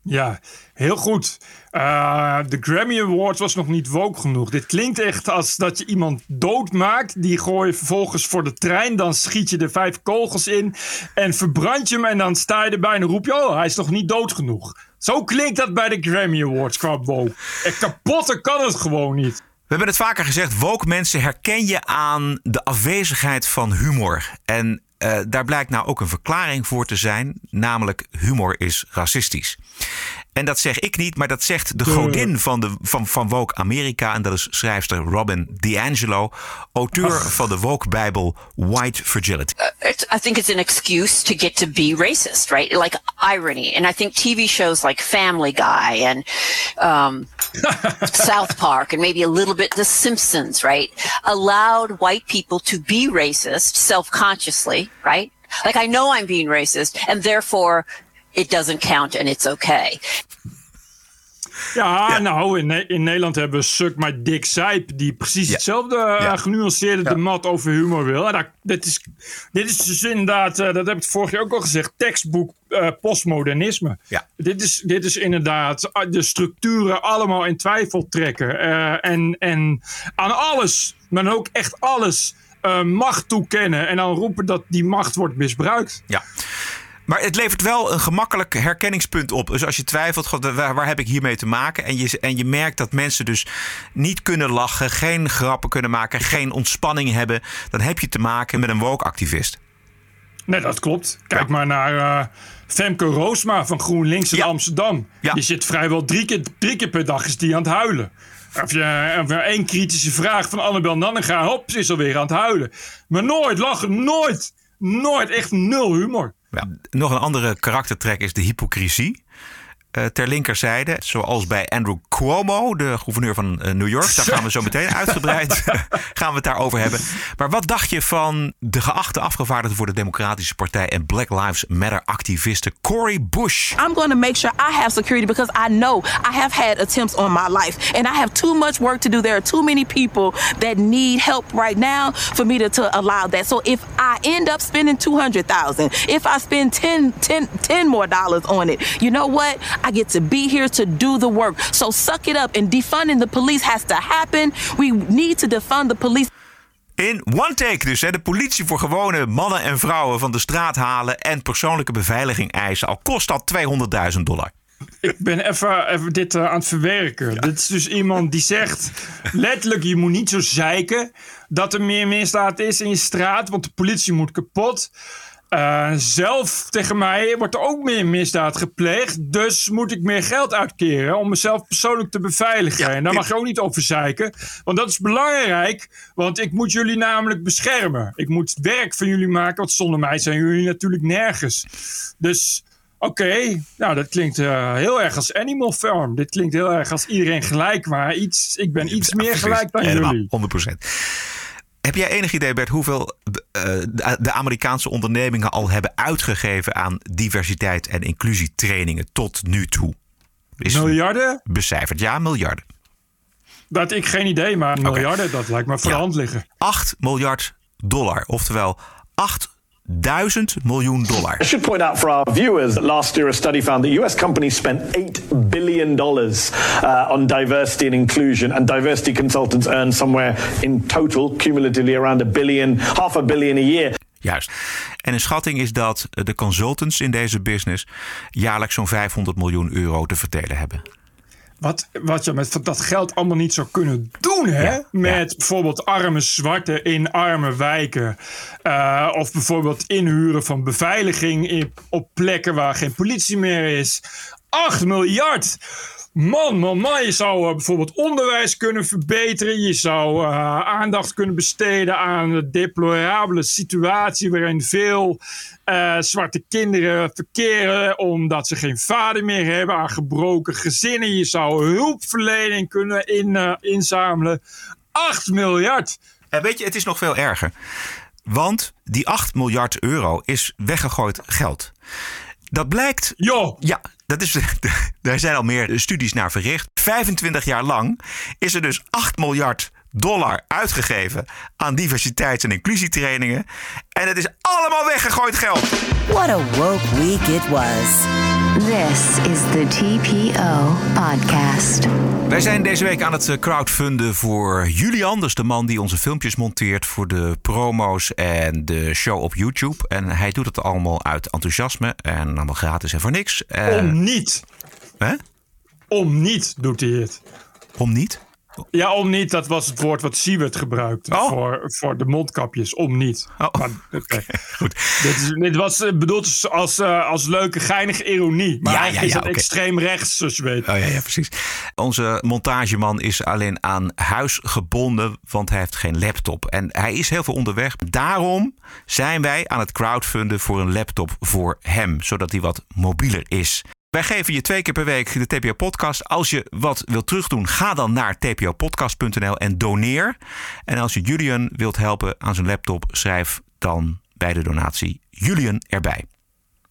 Ja, heel goed. Eh, de Grammy Awards was nog niet woke genoeg. Dit klinkt echt als dat je iemand doodmaakt. Die gooi je vervolgens voor de trein. Dan schiet je er vijf kogels in. En verbrand je hem. En dan sta je erbij en roep je... Oh, hij is nog niet dood genoeg. Zo klinkt dat bij de Grammy Awards qua woke. En kapotter kan het gewoon niet. We hebben het vaker gezegd, woke mensen herken je aan de afwezigheid van humor. En daar blijkt nou ook een verklaring voor te zijn, namelijk humor is racistisch. En dat zeg ik niet, maar dat zegt de godin van, de, van, van Woke Amerika. En dat is schrijfster Robin DiAngelo, auteur van de Woke-bijbel White Fragility. it's, I think it's an excuse to get to be racist, right? Like irony. And I think TV shows like Family Guy and um, South Park and maybe a little bit The Simpsons, right? Allowed white people to be racist self consciously, right? Like I know I'm being racist and therefore it doesn't count and it's okay. Ja, nou, in, in Nederland hebben we Suck My Dick Zijp... die precies hetzelfde eh, genuanceerde debat over humor wil. En dat, dit, is, dit is dus inderdaad, eh, dat heb ik vorig jaar ook al gezegd... tekstboek eh, postmodernisme. Ja. Dit, is, dit is inderdaad de structuren allemaal in twijfel trekken. eh, en, en aan alles, maar ook echt alles... eh, macht toekennen en dan roepen dat die macht wordt misbruikt. Ja. Maar het levert wel een gemakkelijk herkenningspunt op. Dus als je twijfelt, god, waar, waar heb ik hiermee te maken? En je, en je merkt dat mensen dus niet kunnen lachen, geen grappen kunnen maken, geen ontspanning hebben. Dan heb je te maken met een woke-activist. Nee, dat klopt. Kijk maar naar eh, Femke Roosma van GroenLinks in Amsterdam. Die zit vrijwel drie keer, drie keer per dag is die aan het huilen. Of je, of je één kritische vraag van Annabel Nanninga, hop, ze is alweer aan het huilen. Maar nooit lachen, nooit. Nooit, echt nul humor. Ja. Nog een andere karaktertrek is de hypocrisie. Eh, ter linkerzijde, zoals bij Andrew Cuomo, de gouverneur van eh, New York. Daar gaan we zo meteen uitgebreid gaan we het daarover hebben. Maar wat dacht je van de geachte afgevaardigde voor de Democratische Partij en Black Lives Matter activiste Cory Bush? I'm going to make sure I have security because I know I have had attempts on my life and I have too much work to do. There are too many people that need help right now for me to, to allow that. So if I end up spending 200,000, if I spend 10, 10, 10 more dollars on it, you know what? I get to be here to do the work. So suck it up and defunding the police has to happen. We need to defund the police. In one take dus. Hè, de politie voor gewone mannen en vrouwen van de straat halen en persoonlijke beveiliging eisen. Al kost dat 200.000 dollar. Ik ben even, even dit eh, aan het verwerken. Dit is dus iemand die zegt... letterlijk, je moet niet zo zeiken... dat er meer misdaad is in je straat... want de politie moet kapot. Eh, zelf tegen mij wordt er ook meer misdaad gepleegd... dus moet ik meer geld uitkeren... om mezelf persoonlijk te beveiligen. en daar mag je ook niet over zeiken. Want dat is belangrijk... want ik moet jullie namelijk beschermen. Ik moet werk van jullie maken... want zonder mij zijn jullie natuurlijk nergens. Dus... Oké, nou dat klinkt eh, heel erg als Animal Farm. Dit klinkt heel erg als iedereen gelijk, maar iets, ik ben iets meer gelijk dan jullie. 100%. Heb jij enig idee, Bert, hoeveel eh, de, Amerikaanse ondernemingen al hebben uitgegeven aan diversiteit en inclusietrainingen tot nu toe? Is Miljarden? Becijferd, ja, miljarden. Dat ik geen idee, maar miljarden, dat lijkt me voor de hand liggen. 8 miljard dollar, oftewel 8000 miljoen dollar. I should point out for our viewers that last year a study found that US companies spent $8 billion uh, on diversity and inclusion, and diversity consultants earn somewhere in total, cumulatively, around a billion, half a billion a year. Juist. En een schatting is dat de consultants in deze business jaarlijks zo'n 500 miljoen euro te verdelen hebben. Wat, wat je met dat geld allemaal niet zou kunnen doen. Hè? met bijvoorbeeld arme zwarten in arme wijken. Uh, of bijvoorbeeld inhuren van beveiliging in, op plekken waar geen politie meer is. 8 miljard! Man, man, man, je zou uh, bijvoorbeeld onderwijs kunnen verbeteren. Je zou uh, aandacht kunnen besteden aan de deplorabele situatie waarin veel uh, zwarte kinderen verkeren omdat ze geen vader meer hebben, aan gebroken gezinnen. Je zou hulpverlening kunnen in, inzamelen. 8 miljard. En weet je, het is nog veel erger. Want die 8 miljard euro is weggegooid geld. Dat blijkt. Jo. Ja, dat is, daar zijn al meer studies naar verricht. 25 jaar lang is er dus 8 miljard dollar uitgegeven aan diversiteits- en inclusietrainingen. En het is allemaal weggegooid geld. What a woke week it was. This is the TPO podcast. Wij zijn deze week aan het eh, crowdfunden voor Julian. Dus de man die onze filmpjes monteert voor de promo's en de show op YouTube. En hij doet het allemaal uit enthousiasme en allemaal gratis en voor niks. Om niet. Hè? Om niet doet hij het. Om niet? Ja, om niet, dat was het woord wat Siewert gebruikte oh. voor, voor de mondkapjes. Om niet. Oh. Maar, okay. Goed. Dit, is, dit was bedoeld als, uh, als leuke, geinige ironie. Maar ja, eigenlijk ja, ja, is okay. extreem rechts, zoals je weet. Oh ja, ja, precies. Onze montageman is alleen aan huis gebonden, want hij heeft geen laptop. En hij is heel veel onderweg. Daarom zijn wij aan het crowdfunden voor een laptop voor hem, zodat hij wat mobieler is. Wij geven je twee keer per week de TPO-podcast. Als je wat wilt terugdoen, ga dan naar tpopodcast.nl en doneer. En als je Julian wilt helpen aan zijn laptop, schrijf dan bij de donatie Julian erbij.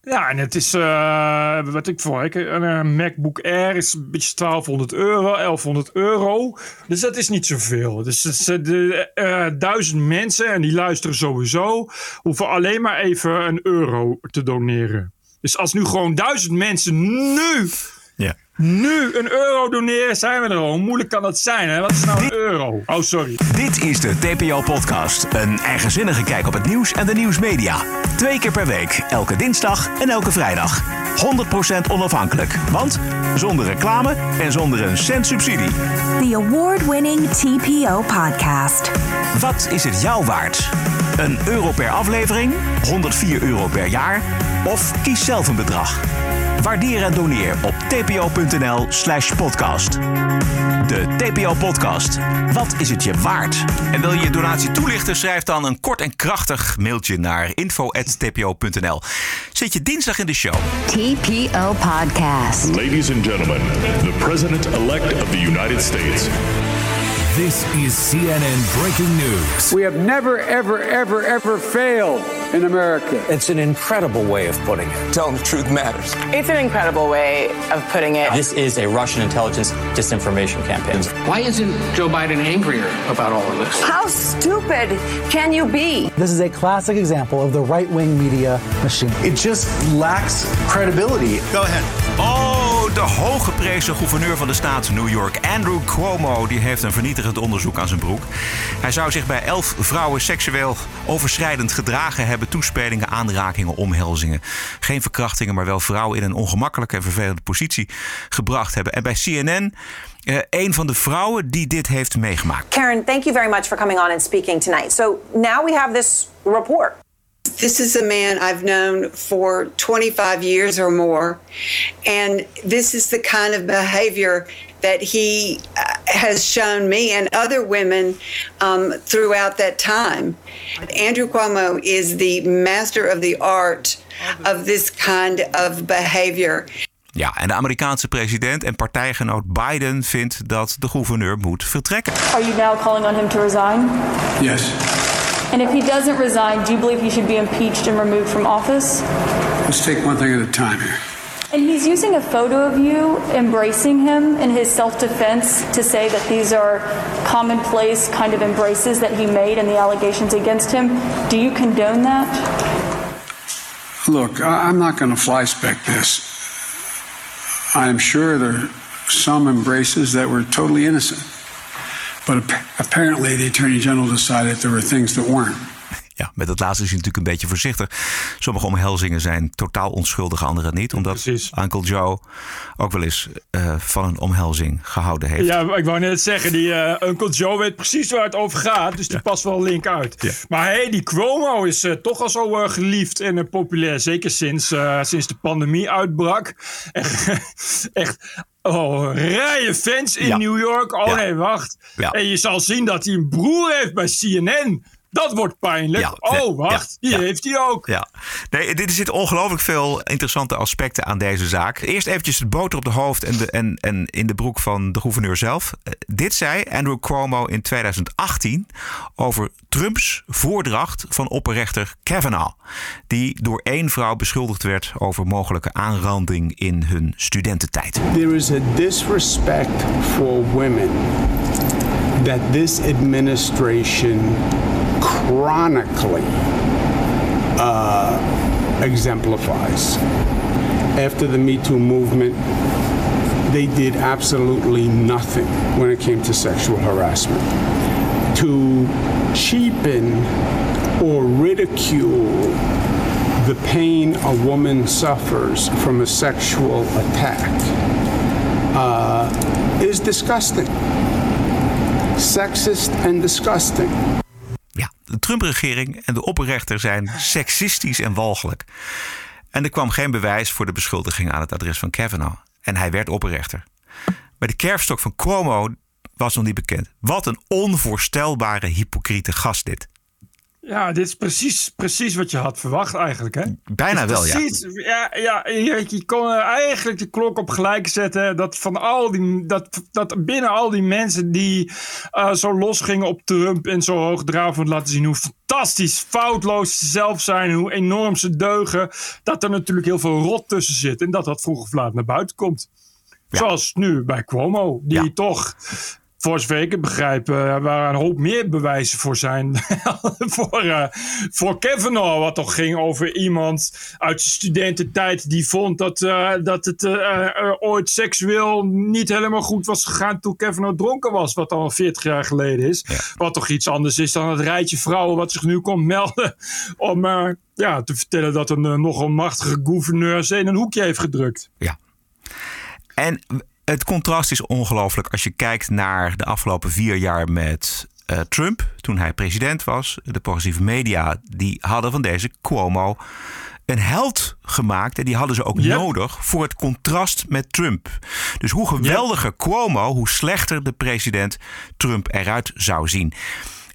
Ja, en het is, uh, wat ik voor, een MacBook Air is een beetje 1200 euro, 1100 euro. Dus dat is niet zoveel. Dus het uh, duizend mensen, en die luisteren sowieso, hoeven alleen maar even een euro te doneren. Dus als nu gewoon duizend mensen nu, ja. nu een euro doneren, zijn we er al. Hoe moeilijk kan dat zijn? Hè? Wat is nou een euro? Oh, sorry. Dit is de TPO-podcast. Een eigenzinnige kijk op het nieuws en de nieuwsmedia. Twee keer per week, elke dinsdag en elke vrijdag. 100% onafhankelijk. Want zonder reclame en zonder een cent subsidie. The award-winning TPO podcast. Wat is het jou waard? Een euro per aflevering? 104 euro per jaar? Of kies zelf een bedrag. Waardeer en doneer op tpo.nl slash podcast. De TPO-podcast. Wat is het je waard? En wil je je donatie toelichten? Schrijf dan een kort en krachtig mailtje naar info.tpo.nl. Zet je dinsdag in de show. TPO Podcast. Ladies and gentlemen, the President-elect of the United States. This is CNN breaking news. We have never, ever, ever, ever failed in America. It's an incredible way of putting it. Telling the truth matters. It's an incredible way of putting it. This is a Russian intelligence disinformation campaign. Why isn't Joe Biden angrier about all of this? How stupid can you be? This is a classic example of the right wing media machine. It just lacks credibility. Go ahead. Oh, de hooggeprezen gouverneur van de staat New York, Andrew Cuomo, die heeft een vernietigend onderzoek aan zijn broek. Hij zou zich bij elf vrouwen seksueel overschrijdend gedragen hebben. Toespelingen, aanrakingen, omhelzingen. Geen verkrachtingen, maar wel vrouwen in een ongemakkelijke en vervelende positie gebracht hebben. En bij CNN uh, een van de vrouwen die dit heeft meegemaakt. Karen, thank you very much for coming on and speaking tonight. So now we have this report. This is a man I've known for 25 years or more. And this is the kind of behavior that he uh, has shown me and other women um, throughout that time. Andrew Cuomo is the master of the art of this kind of behavior. Ja, en de Amerikaanse president en partijgenoot Biden vindt dat de gouverneur moet vertrekken. Are you now calling on him to resign? Yes. And if he doesn't resign, do you believe he should be impeached and removed from office? Let's take one thing at a time here. And he's using a photo of you embracing him in his self defense to say that these are commonplace kind of embraces that he made and the allegations against him. Do you condone that? Look, I'm not going to fly spec this. I'm sure there are some embraces that were totally innocent. But apparently the Attorney General decided there were things that weren't. Ja, met dat laatste is hij natuurlijk een beetje voorzichtig. Sommige omhelzingen zijn totaal onschuldig, andere niet. Omdat Uncle Joe ook wel eens uh, van een omhelzing gehouden heeft. Ja, ik wou net zeggen, die uh, Uncle Joe weet precies waar het over gaat. Dus die ja. past wel link uit. Ja. Maar hey, die Cuomo is uh, toch al zo geliefd en populair. Zeker sinds, sinds de pandemie uitbrak. Echt Oh, rijen fans in New York. Oh nee, wacht. En je zal zien dat hij een broer heeft bij CNN. Dat wordt pijnlijk. oh, wacht. die heeft hij ook. Ja. Nee, er zitten ongelooflijk veel interessante aspecten aan deze zaak. Eerst eventjes de boter op de hoofd en, de, en, en in de broek van de gouverneur zelf. Uh, dit zei Andrew Cuomo in 2018 over Trumps voordracht van opperrechter Kavanaugh. Die door één vrouw beschuldigd werd over mogelijke aanranding in hun studententijd. There is a disrespect for women that this administration chronically uh, exemplifies. After the Me Too movement, they did absolutely nothing when it came to sexual harassment. To cheapen or ridicule the pain a woman suffers from a sexual attack uh, is disgusting. Sexist and disgusting. De Trump-regering en de opperrechter zijn seksistisch en walgelijk. En er kwam geen bewijs voor de beschuldiging aan het adres van Kavanaugh. En hij werd opperrechter. Maar de kerfstok van Cuomo was nog niet bekend. Wat een onvoorstelbare hypocriete gast dit. Ja, dit is precies, precies wat je had verwacht eigenlijk. Hè? Bijna wel, precies, ja. Ja, ja je, kon eigenlijk de klok op gelijk zetten. Dat, van al die, dat, dat binnen al die mensen die uh, zo losgingen op Trump en zo hoogdravend laten zien hoe fantastisch foutloos ze zelf zijn. Hoe enorm ze deugen. Dat er natuurlijk heel veel rot tussen zit. En dat dat vroeg of laat naar buiten komt. Zoals nu bij Cuomo, die toch voor zover ik het begrijp, uh, waar een hoop meer bewijzen voor zijn. voor, uh, voor Kavanaugh, wat toch ging over iemand uit zijn studententijd die vond dat, uh, dat het ooit seksueel niet helemaal goed was gegaan toen Kavanaugh dronken was, wat al 40 jaar geleden is. Wat toch iets anders is dan het rijtje vrouwen wat zich nu komt melden om ja, te vertellen dat een nogal machtige gouverneur ze in een hoekje heeft gedrukt. Ja. En het contrast is ongelooflijk als je kijkt naar de afgelopen vier jaar met uh, Trump, toen hij president was. De progressieve media die hadden van deze Cuomo een held gemaakt. En die hadden ze ook nodig voor het contrast met Trump. Dus hoe geweldiger Cuomo, hoe slechter de president Trump eruit zou zien.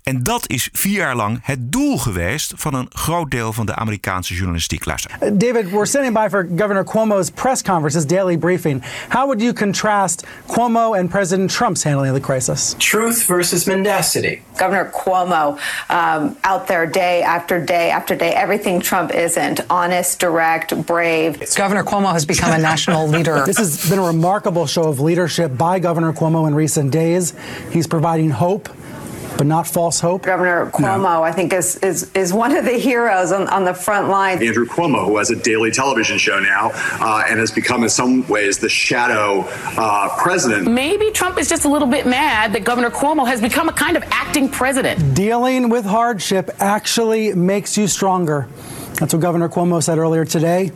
En dat is vier jaar lang het doel geweest van een groot deel van de Amerikaanse journalistiek. Luister. Uh, David, we're standing by for Governor Cuomo's press conference, his daily briefing. How would you contrast Cuomo and President Trump's handling of the crisis? Truth versus mendacity. Governor Cuomo um, out there day after day after day, everything Trump isn't honest, direct, brave. Governor Cuomo has become a national leader. This has been a remarkable show of leadership by Governor Cuomo in recent days. He's providing hope but not false hope. Governor Cuomo, no. I think, is, is, is one of the heroes on, on the front line. Andrew Cuomo, who has a daily television show now uh, and has become, in some ways, the shadow uh, president. Maybe Trump is just a little bit mad that Governor Cuomo has become a kind of acting president. Dealing with hardship actually makes you stronger. That's what Governor Cuomo said earlier today.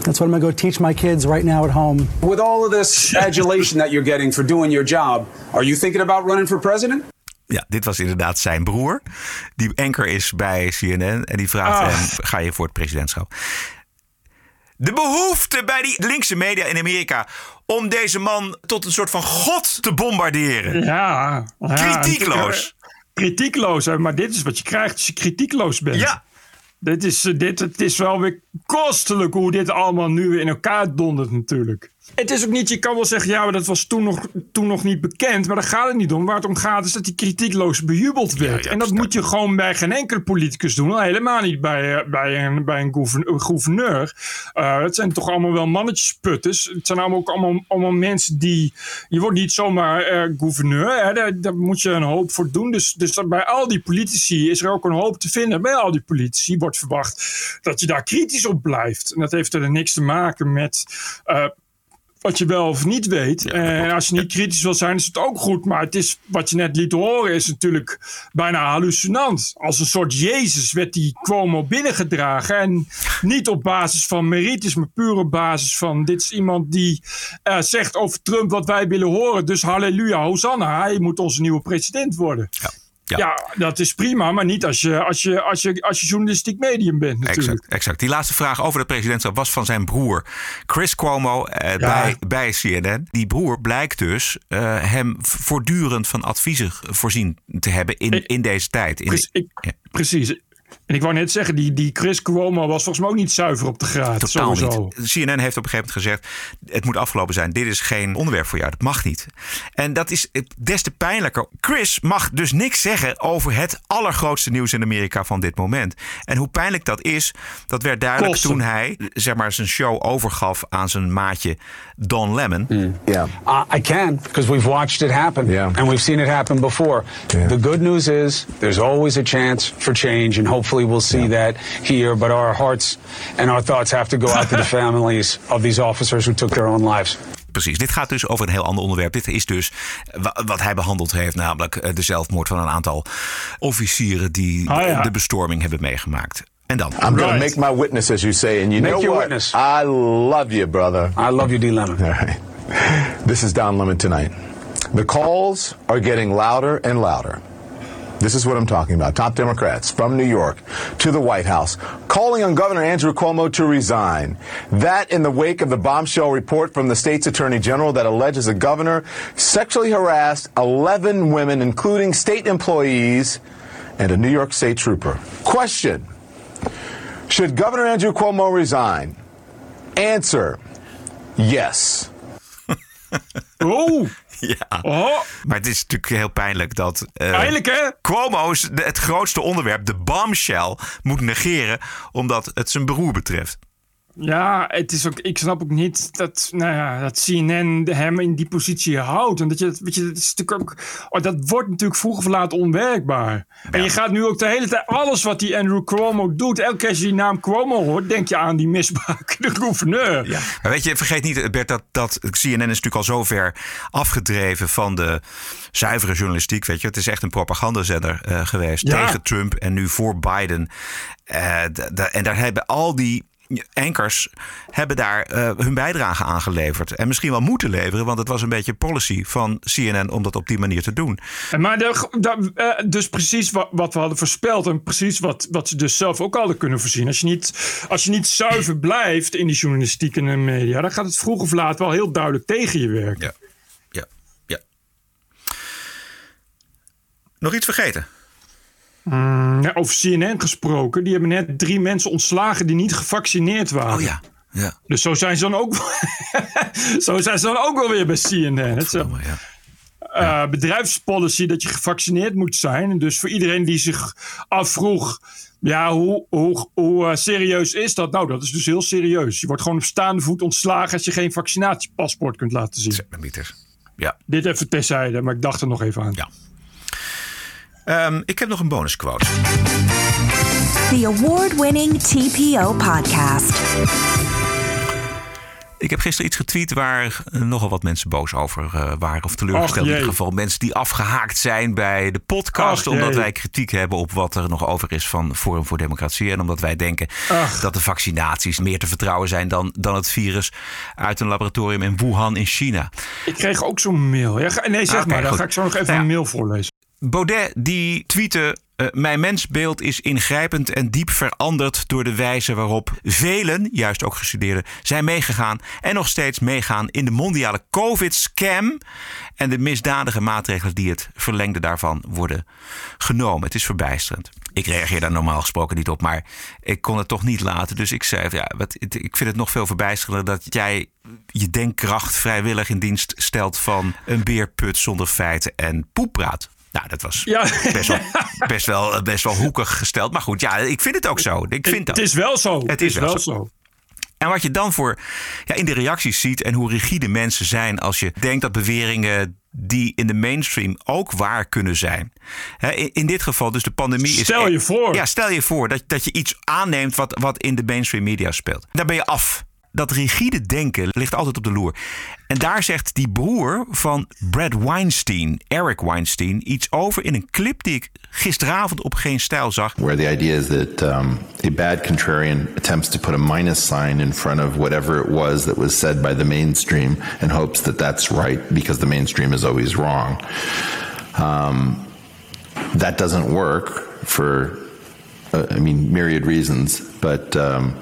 That's what I'm going to go teach my kids right now at home. With all of this adulation that you're getting for doing your job, are you thinking about running for president? Ja, dit was inderdaad zijn broer. Die anker is bij CNN. En die vraagt ah. hem, ga je voor het presidentschap? De behoefte bij die linkse media in Amerika om deze man tot een soort van god te bombarderen. Ja. ja kritiekloos. Kritiekloos, maar dit is wat je krijgt als je kritiekloos bent. Ja. Dit is, dit, het is wel weer kostelijk hoe dit allemaal nu in elkaar dondert natuurlijk het is ook niet, je kan wel zeggen, ja, maar dat was toen nog, toen nog niet bekend. Maar daar gaat het niet om. Waar het om gaat is dat die kritiekloos bejubeld werd. en dat moet je gewoon bij geen enkele politicus doen. Helemaal niet bij, eh, bij een, bij een gouverneur. Uh, het zijn toch allemaal wel mannetjesputters. Het zijn allemaal ook allemaal, allemaal mensen die... Je wordt niet zomaar uh, gouverneur. Hè? Daar, daar, moet je een hoop voor doen. Dus, dus bij al die politici is er ook een hoop te vinden. Bij al die politici wordt verwacht dat je daar kritisch op blijft. En dat heeft er niks te maken met... Uh, wat je wel of niet weet. en als je niet kritisch wil zijn, is het ook goed. Maar het is, wat je net liet horen, is natuurlijk bijna hallucinant. Als een soort Jezus werd die Cuomo binnengedragen. En niet op basis van merites, maar puur op basis van... dit is iemand die uh, zegt over Trump wat wij willen horen. Dus halleluja, hosanna, hij moet onze nieuwe president worden. Ja. Ja. dat is prima, maar niet als je, als je, als je, als je journalistiek medium bent natuurlijk. Exact, exact. Die laatste vraag over de presidentschap was van zijn broer Chris Cuomo eh, bij, bij CNN. Die broer blijkt dus uh, hem voortdurend van adviezen voorzien te hebben in, in deze tijd. In ik, Precies. En ik wou net zeggen, die, die Chris Cuomo was volgens mij ook niet zuiver op de graad. Totaal sowieso. niet. CNN heeft op een gegeven moment gezegd... het moet afgelopen zijn. Dit is geen onderwerp voor jou. Dat mag niet. En dat is des te pijnlijker. Chris mag dus niks zeggen over het allergrootste nieuws in Amerika van dit moment. En hoe pijnlijk dat is, dat werd duidelijk toen hij zeg maar, zijn show overgaf aan zijn maatje Don Lemon. Mm. Yeah. Uh, I can, because we've watched it happen. Yeah. And we've seen it happen before. Yeah. The good news is there's always a chance for change and hopefully we'll see yeah. that here. But our hearts and our thoughts have to go out to the families of these officers who took their own lives. Precies, dit gaat dus over een heel ander onderwerp. Dit is dus wat hij behandeld heeft, namelijk eh, de zelfmoord van een aantal officieren die ah, ja. de bestorming hebben meegemaakt. En dan? I'm right. going to make my witness, as you say. And you make know your what? witness. I love you, brother. I love you, D. Lemon. All right. This is Don Lemon tonight. The calls are getting louder and louder. This is what I'm talking about. Top Democrats from New York to the White House calling on Governor Andrew Cuomo to resign. That in the wake of the bombshell report from the state's attorney general that alleges the governor sexually harassed 11 women, including state employees and a New York state trooper. Question Should Governor Andrew Cuomo resign? Answer Yes. oh! Ja. Oh. Maar het is natuurlijk heel pijnlijk dat. Uh, pijnlijk, hè? Het grootste onderwerp, de bombshell, moet negeren. omdat het zijn broer betreft. Ja, het is ook, ik snap ook niet dat, nou ja, dat CNN hem in die positie houdt. En dat je, weet je, dat is natuurlijk ook, oh, dat wordt natuurlijk vroeg of laat onwerkbaar. En je gaat nu ook de hele tijd, alles wat die Andrew Cuomo doet, elke keer als je die naam Cuomo hoort, denk je aan die misbruikende gouverneur. Ja. Maar weet je, vergeet niet, Bert, dat, dat CNN is natuurlijk al zo ver afgedreven van de zuivere journalistiek. Weet je, het is echt een propagandazender uh, geweest tegen Trump en nu voor Biden. Uh, en daar hebben al die anchors hebben daar uh, hun bijdrage aan geleverd. En misschien wel moeten leveren, want het was een beetje policy van CNN om dat op die manier te doen. Maar de, de, uh, dus precies wat, wat, we hadden voorspeld en precies wat, wat ze dus zelf ook hadden kunnen voorzien. Als je, niet, als je niet zuiver blijft in die journalistiek en de media, dan gaat het vroeg of laat wel heel duidelijk tegen je werken. Ja, ja, ja. Nog iets vergeten? Mm, ja, over CNN gesproken. Die hebben net drie mensen ontslagen die niet gevaccineerd waren. Oh ja. ja. Dus zo zijn ze dan ook, zo zijn ze dan ook wel weer bij CNN. Een uh, bedrijfspolicy dat je gevaccineerd moet zijn. Dus voor iedereen die zich afvroeg. Ja, hoe, hoe, hoe uh, serieus is dat? Nou, dat is dus heel serieus. Je wordt gewoon op staande voet ontslagen als je geen vaccinatiepaspoort kunt laten zien. Ja. Dit even terzijde, maar ik dacht er nog even aan. Ja. Um, ik heb nog een bonusquote. The award-winning TPO podcast. Ik heb gisteren iets getweet waar nogal wat mensen boos over uh, waren. Of teleurgesteld in ieder geval. Mensen die afgehaakt zijn bij de podcast. Och, omdat wij kritiek hebben op wat er nog over is van Forum voor Democratie. En omdat wij denken Ach. dat de vaccinaties meer te vertrouwen zijn dan, dan het virus uit een laboratorium in Wuhan in China. Ik kreeg ook zo'n mail. Ja, nee, zeg Ah, maar. Dan goed. ga ik zo nog even Nou ja. een mail voorlezen. Baudet die tweette... eh, mijn mensbeeld is ingrijpend en diep veranderd door de wijze waarop velen, juist ook gestudeerden, zijn meegegaan en nog steeds meegaan in de mondiale COVID-scam en de misdadige maatregelen die het verlengde daarvan worden genomen. Het is verbijsterend. Ik reageer daar normaal gesproken niet op, maar ik kon het toch niet laten. Dus ik zei, ja, wat, ik vind het nog veel verbijsterender dat jij je denkkracht vrijwillig in dienst stelt van een beerput zonder feiten en poeppraat. Nou, dat was Ja. best, wel, best, wel, best wel hoekig gesteld. Maar goed, ja, ik vind het ook zo. Ik vind dat. Het is wel zo. Het is wel zo. En wat je dan voor ja, in de reacties ziet en hoe rigide mensen zijn als je denkt dat beweringen die in de mainstream ook waar kunnen zijn. In, in dit geval dus de pandemie is... Stel je voor. Ja, stel je voor dat, dat je iets aanneemt wat, wat in de mainstream media speelt. Dan ben je af. Dat rigide denken ligt altijd op de loer. En daar zegt die broer van Brad Weinstein, Eric Weinstein, iets over in een clip die ik gisteravond op Geen Stijl zag. Where the idea is that um, a bad contrarian attempts to put a minus sign in front of whatever it was that was said by the mainstream and hopes that that's right because the mainstream is always wrong. Um, that doesn't work for, uh, I mean, myriad reasons, but. Um,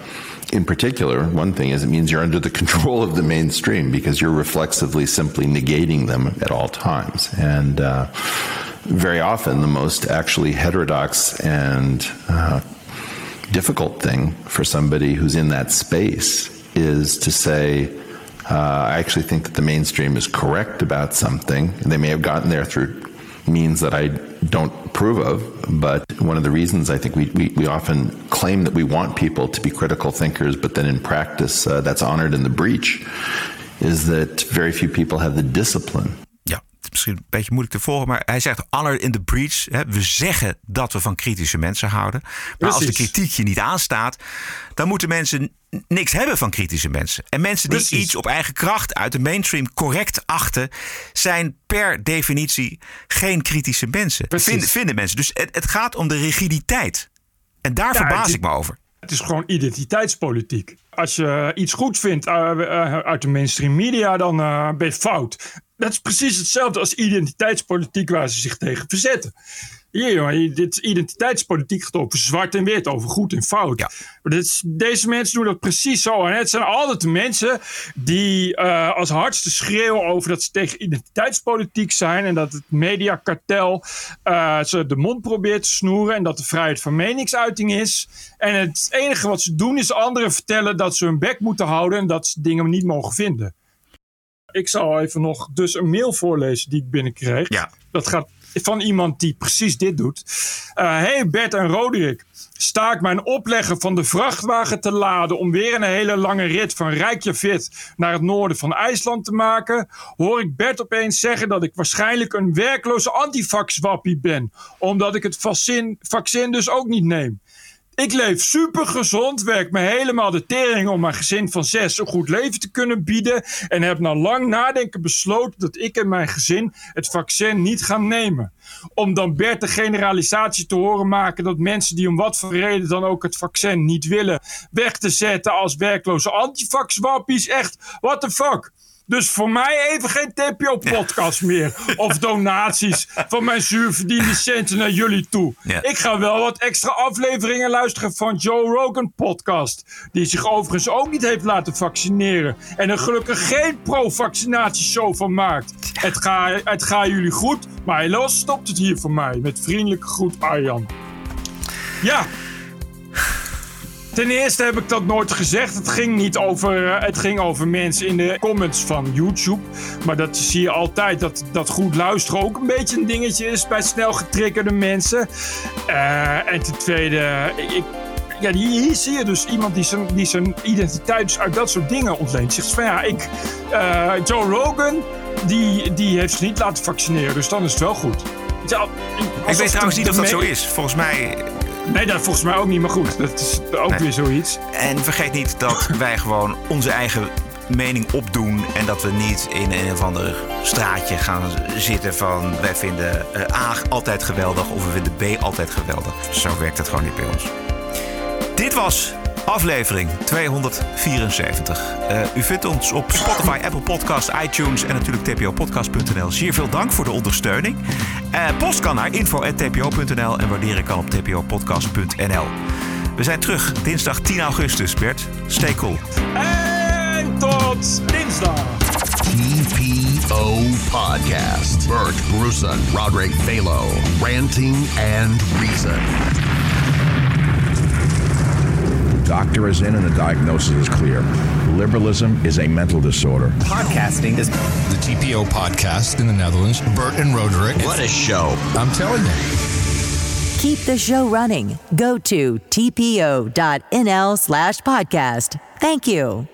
in particular, one thing is it means you're under the control of the mainstream because you're reflexively simply negating them at all times. And uh, very often, the most actually heterodox and uh, difficult thing for somebody who's in that space is to say, uh, I actually think that the mainstream is correct about something. They may have gotten there through means that I don't approve of, but one of the reasons I think we, we, we, often claim that we want people to be critical thinkers, but then in practice uh, that's honored in the breach, is that very few people have the discipline. Ja, het is misschien een beetje moeilijk te volgen, maar hij zegt honored in the breach. Hè, we zeggen dat we van kritische mensen houden. Maar Precies. als de kritiek je niet aanstaat, dan moeten mensen niks hebben van kritische mensen. En mensen die Precies. iets op eigen kracht uit de mainstream correct achten, zijn per definitie geen kritische mensen. Vinden, vinden mensen. Dus het, het, gaat om de rigiditeit. En daar ja, verbaas ik me over. Het is gewoon identiteitspolitiek. Als je iets goed vindt uh, uh, uit de mainstream media, dan uh, ben je fout. Dat is precies hetzelfde als identiteitspolitiek waar ze zich tegen verzetten. Hier, dit identiteitspolitiek gaat over zwart en wit, over goed en fout. Ja. Dit, deze mensen doen dat precies zo. En het zijn altijd de mensen die uh, als hardste schreeuwen over dat ze tegen identiteitspolitiek zijn. En dat het mediakartel uh, ze de mond probeert te snoeren. En dat de vrijheid van meningsuiting is. En het enige wat ze doen is anderen vertellen dat ze hun bek moeten houden. En dat ze dingen niet mogen vinden. Ik zal even nog dus een mail voorlezen die ik binnenkreeg. Ja. Dat gaat van iemand die precies dit doet. Uh, hey Bert en Roderick. Sta ik mijn opleggen van de vrachtwagen te laden om weer een hele lange rit van Reykjavik naar het noorden van IJsland te maken, hoor ik Bert opeens zeggen dat ik waarschijnlijk een werkloze antivax-wappie ben, omdat ik het vaccin, vaccin dus ook niet neem. Ik leef super gezond, werk me helemaal de tering om mijn gezin van zes een goed leven te kunnen bieden. En heb na lang nadenken besloten dat ik en mijn gezin het vaccin niet gaan nemen. Om dan Bert de generalisatie te horen maken dat mensen die om wat voor reden dan ook het vaccin niet willen, weg te zetten als werkloze antivax-wappies. Echt, what the fuck? Dus voor mij even geen TPO-podcast meer. Of donaties van mijn zuurverdiende centen naar jullie toe. Ik ga wel wat extra afleveringen luisteren van Joe Rogan podcast. Die zich overigens ook niet heeft laten vaccineren. En er gelukkig geen pro-vaccinatieshow van maakt. Het gaat het ga jullie goed, maar helaas stopt het hier voor mij. Met vriendelijke groet Arjan. Ja, Ten eerste heb ik dat nooit gezegd. Het ging niet over, uh, het ging over mensen in de comments van YouTube. Maar dat zie je altijd, dat, dat goed luisteren ook een beetje een dingetje is bij snel getriggerde mensen. Uh, en ten tweede, ik, ja, hier, zie je dus iemand die zijn, die zijn identiteit dus uit dat soort dingen ontleent. Zegt van ja, ik, uh, Joe Rogan, die, die heeft zich niet laten vaccineren, dus dan is het wel goed. Ja, ik weet trouwens niet of dat zo is. Volgens mij Nee, dat volgens mij ook niet, maar goed. Dat is ook weer zoiets. En vergeet niet dat wij gewoon onze eigen mening opdoen. En dat we niet in een of ander straatje gaan zitten van wij vinden uh, A altijd geweldig of we vinden B altijd geweldig. Zo werkt het gewoon niet bij ons. Dit was aflevering 274. Uh, u vindt ons op Spotify, Apple Podcasts, iTunes en natuurlijk tpopodcast.nl. Zeer veel dank voor de ondersteuning. Uh, post kan naar info.tpo.nl en waarderen kan op tpopodcast.nl. We zijn terug dinsdag 10 augustus, Bert. Stay cool. En tot dinsdag. TPO Podcast. Bert Brussen, Roderick Balo. Ranting and Reason. Doctor is in and the diagnosis is clear. Liberalism is a mental disorder. Podcasting is the TPO podcast in the Netherlands. Bert and Roderick. What a show. I'm telling you. Keep the show running. Go to tpo.nl slash podcast. Thank you.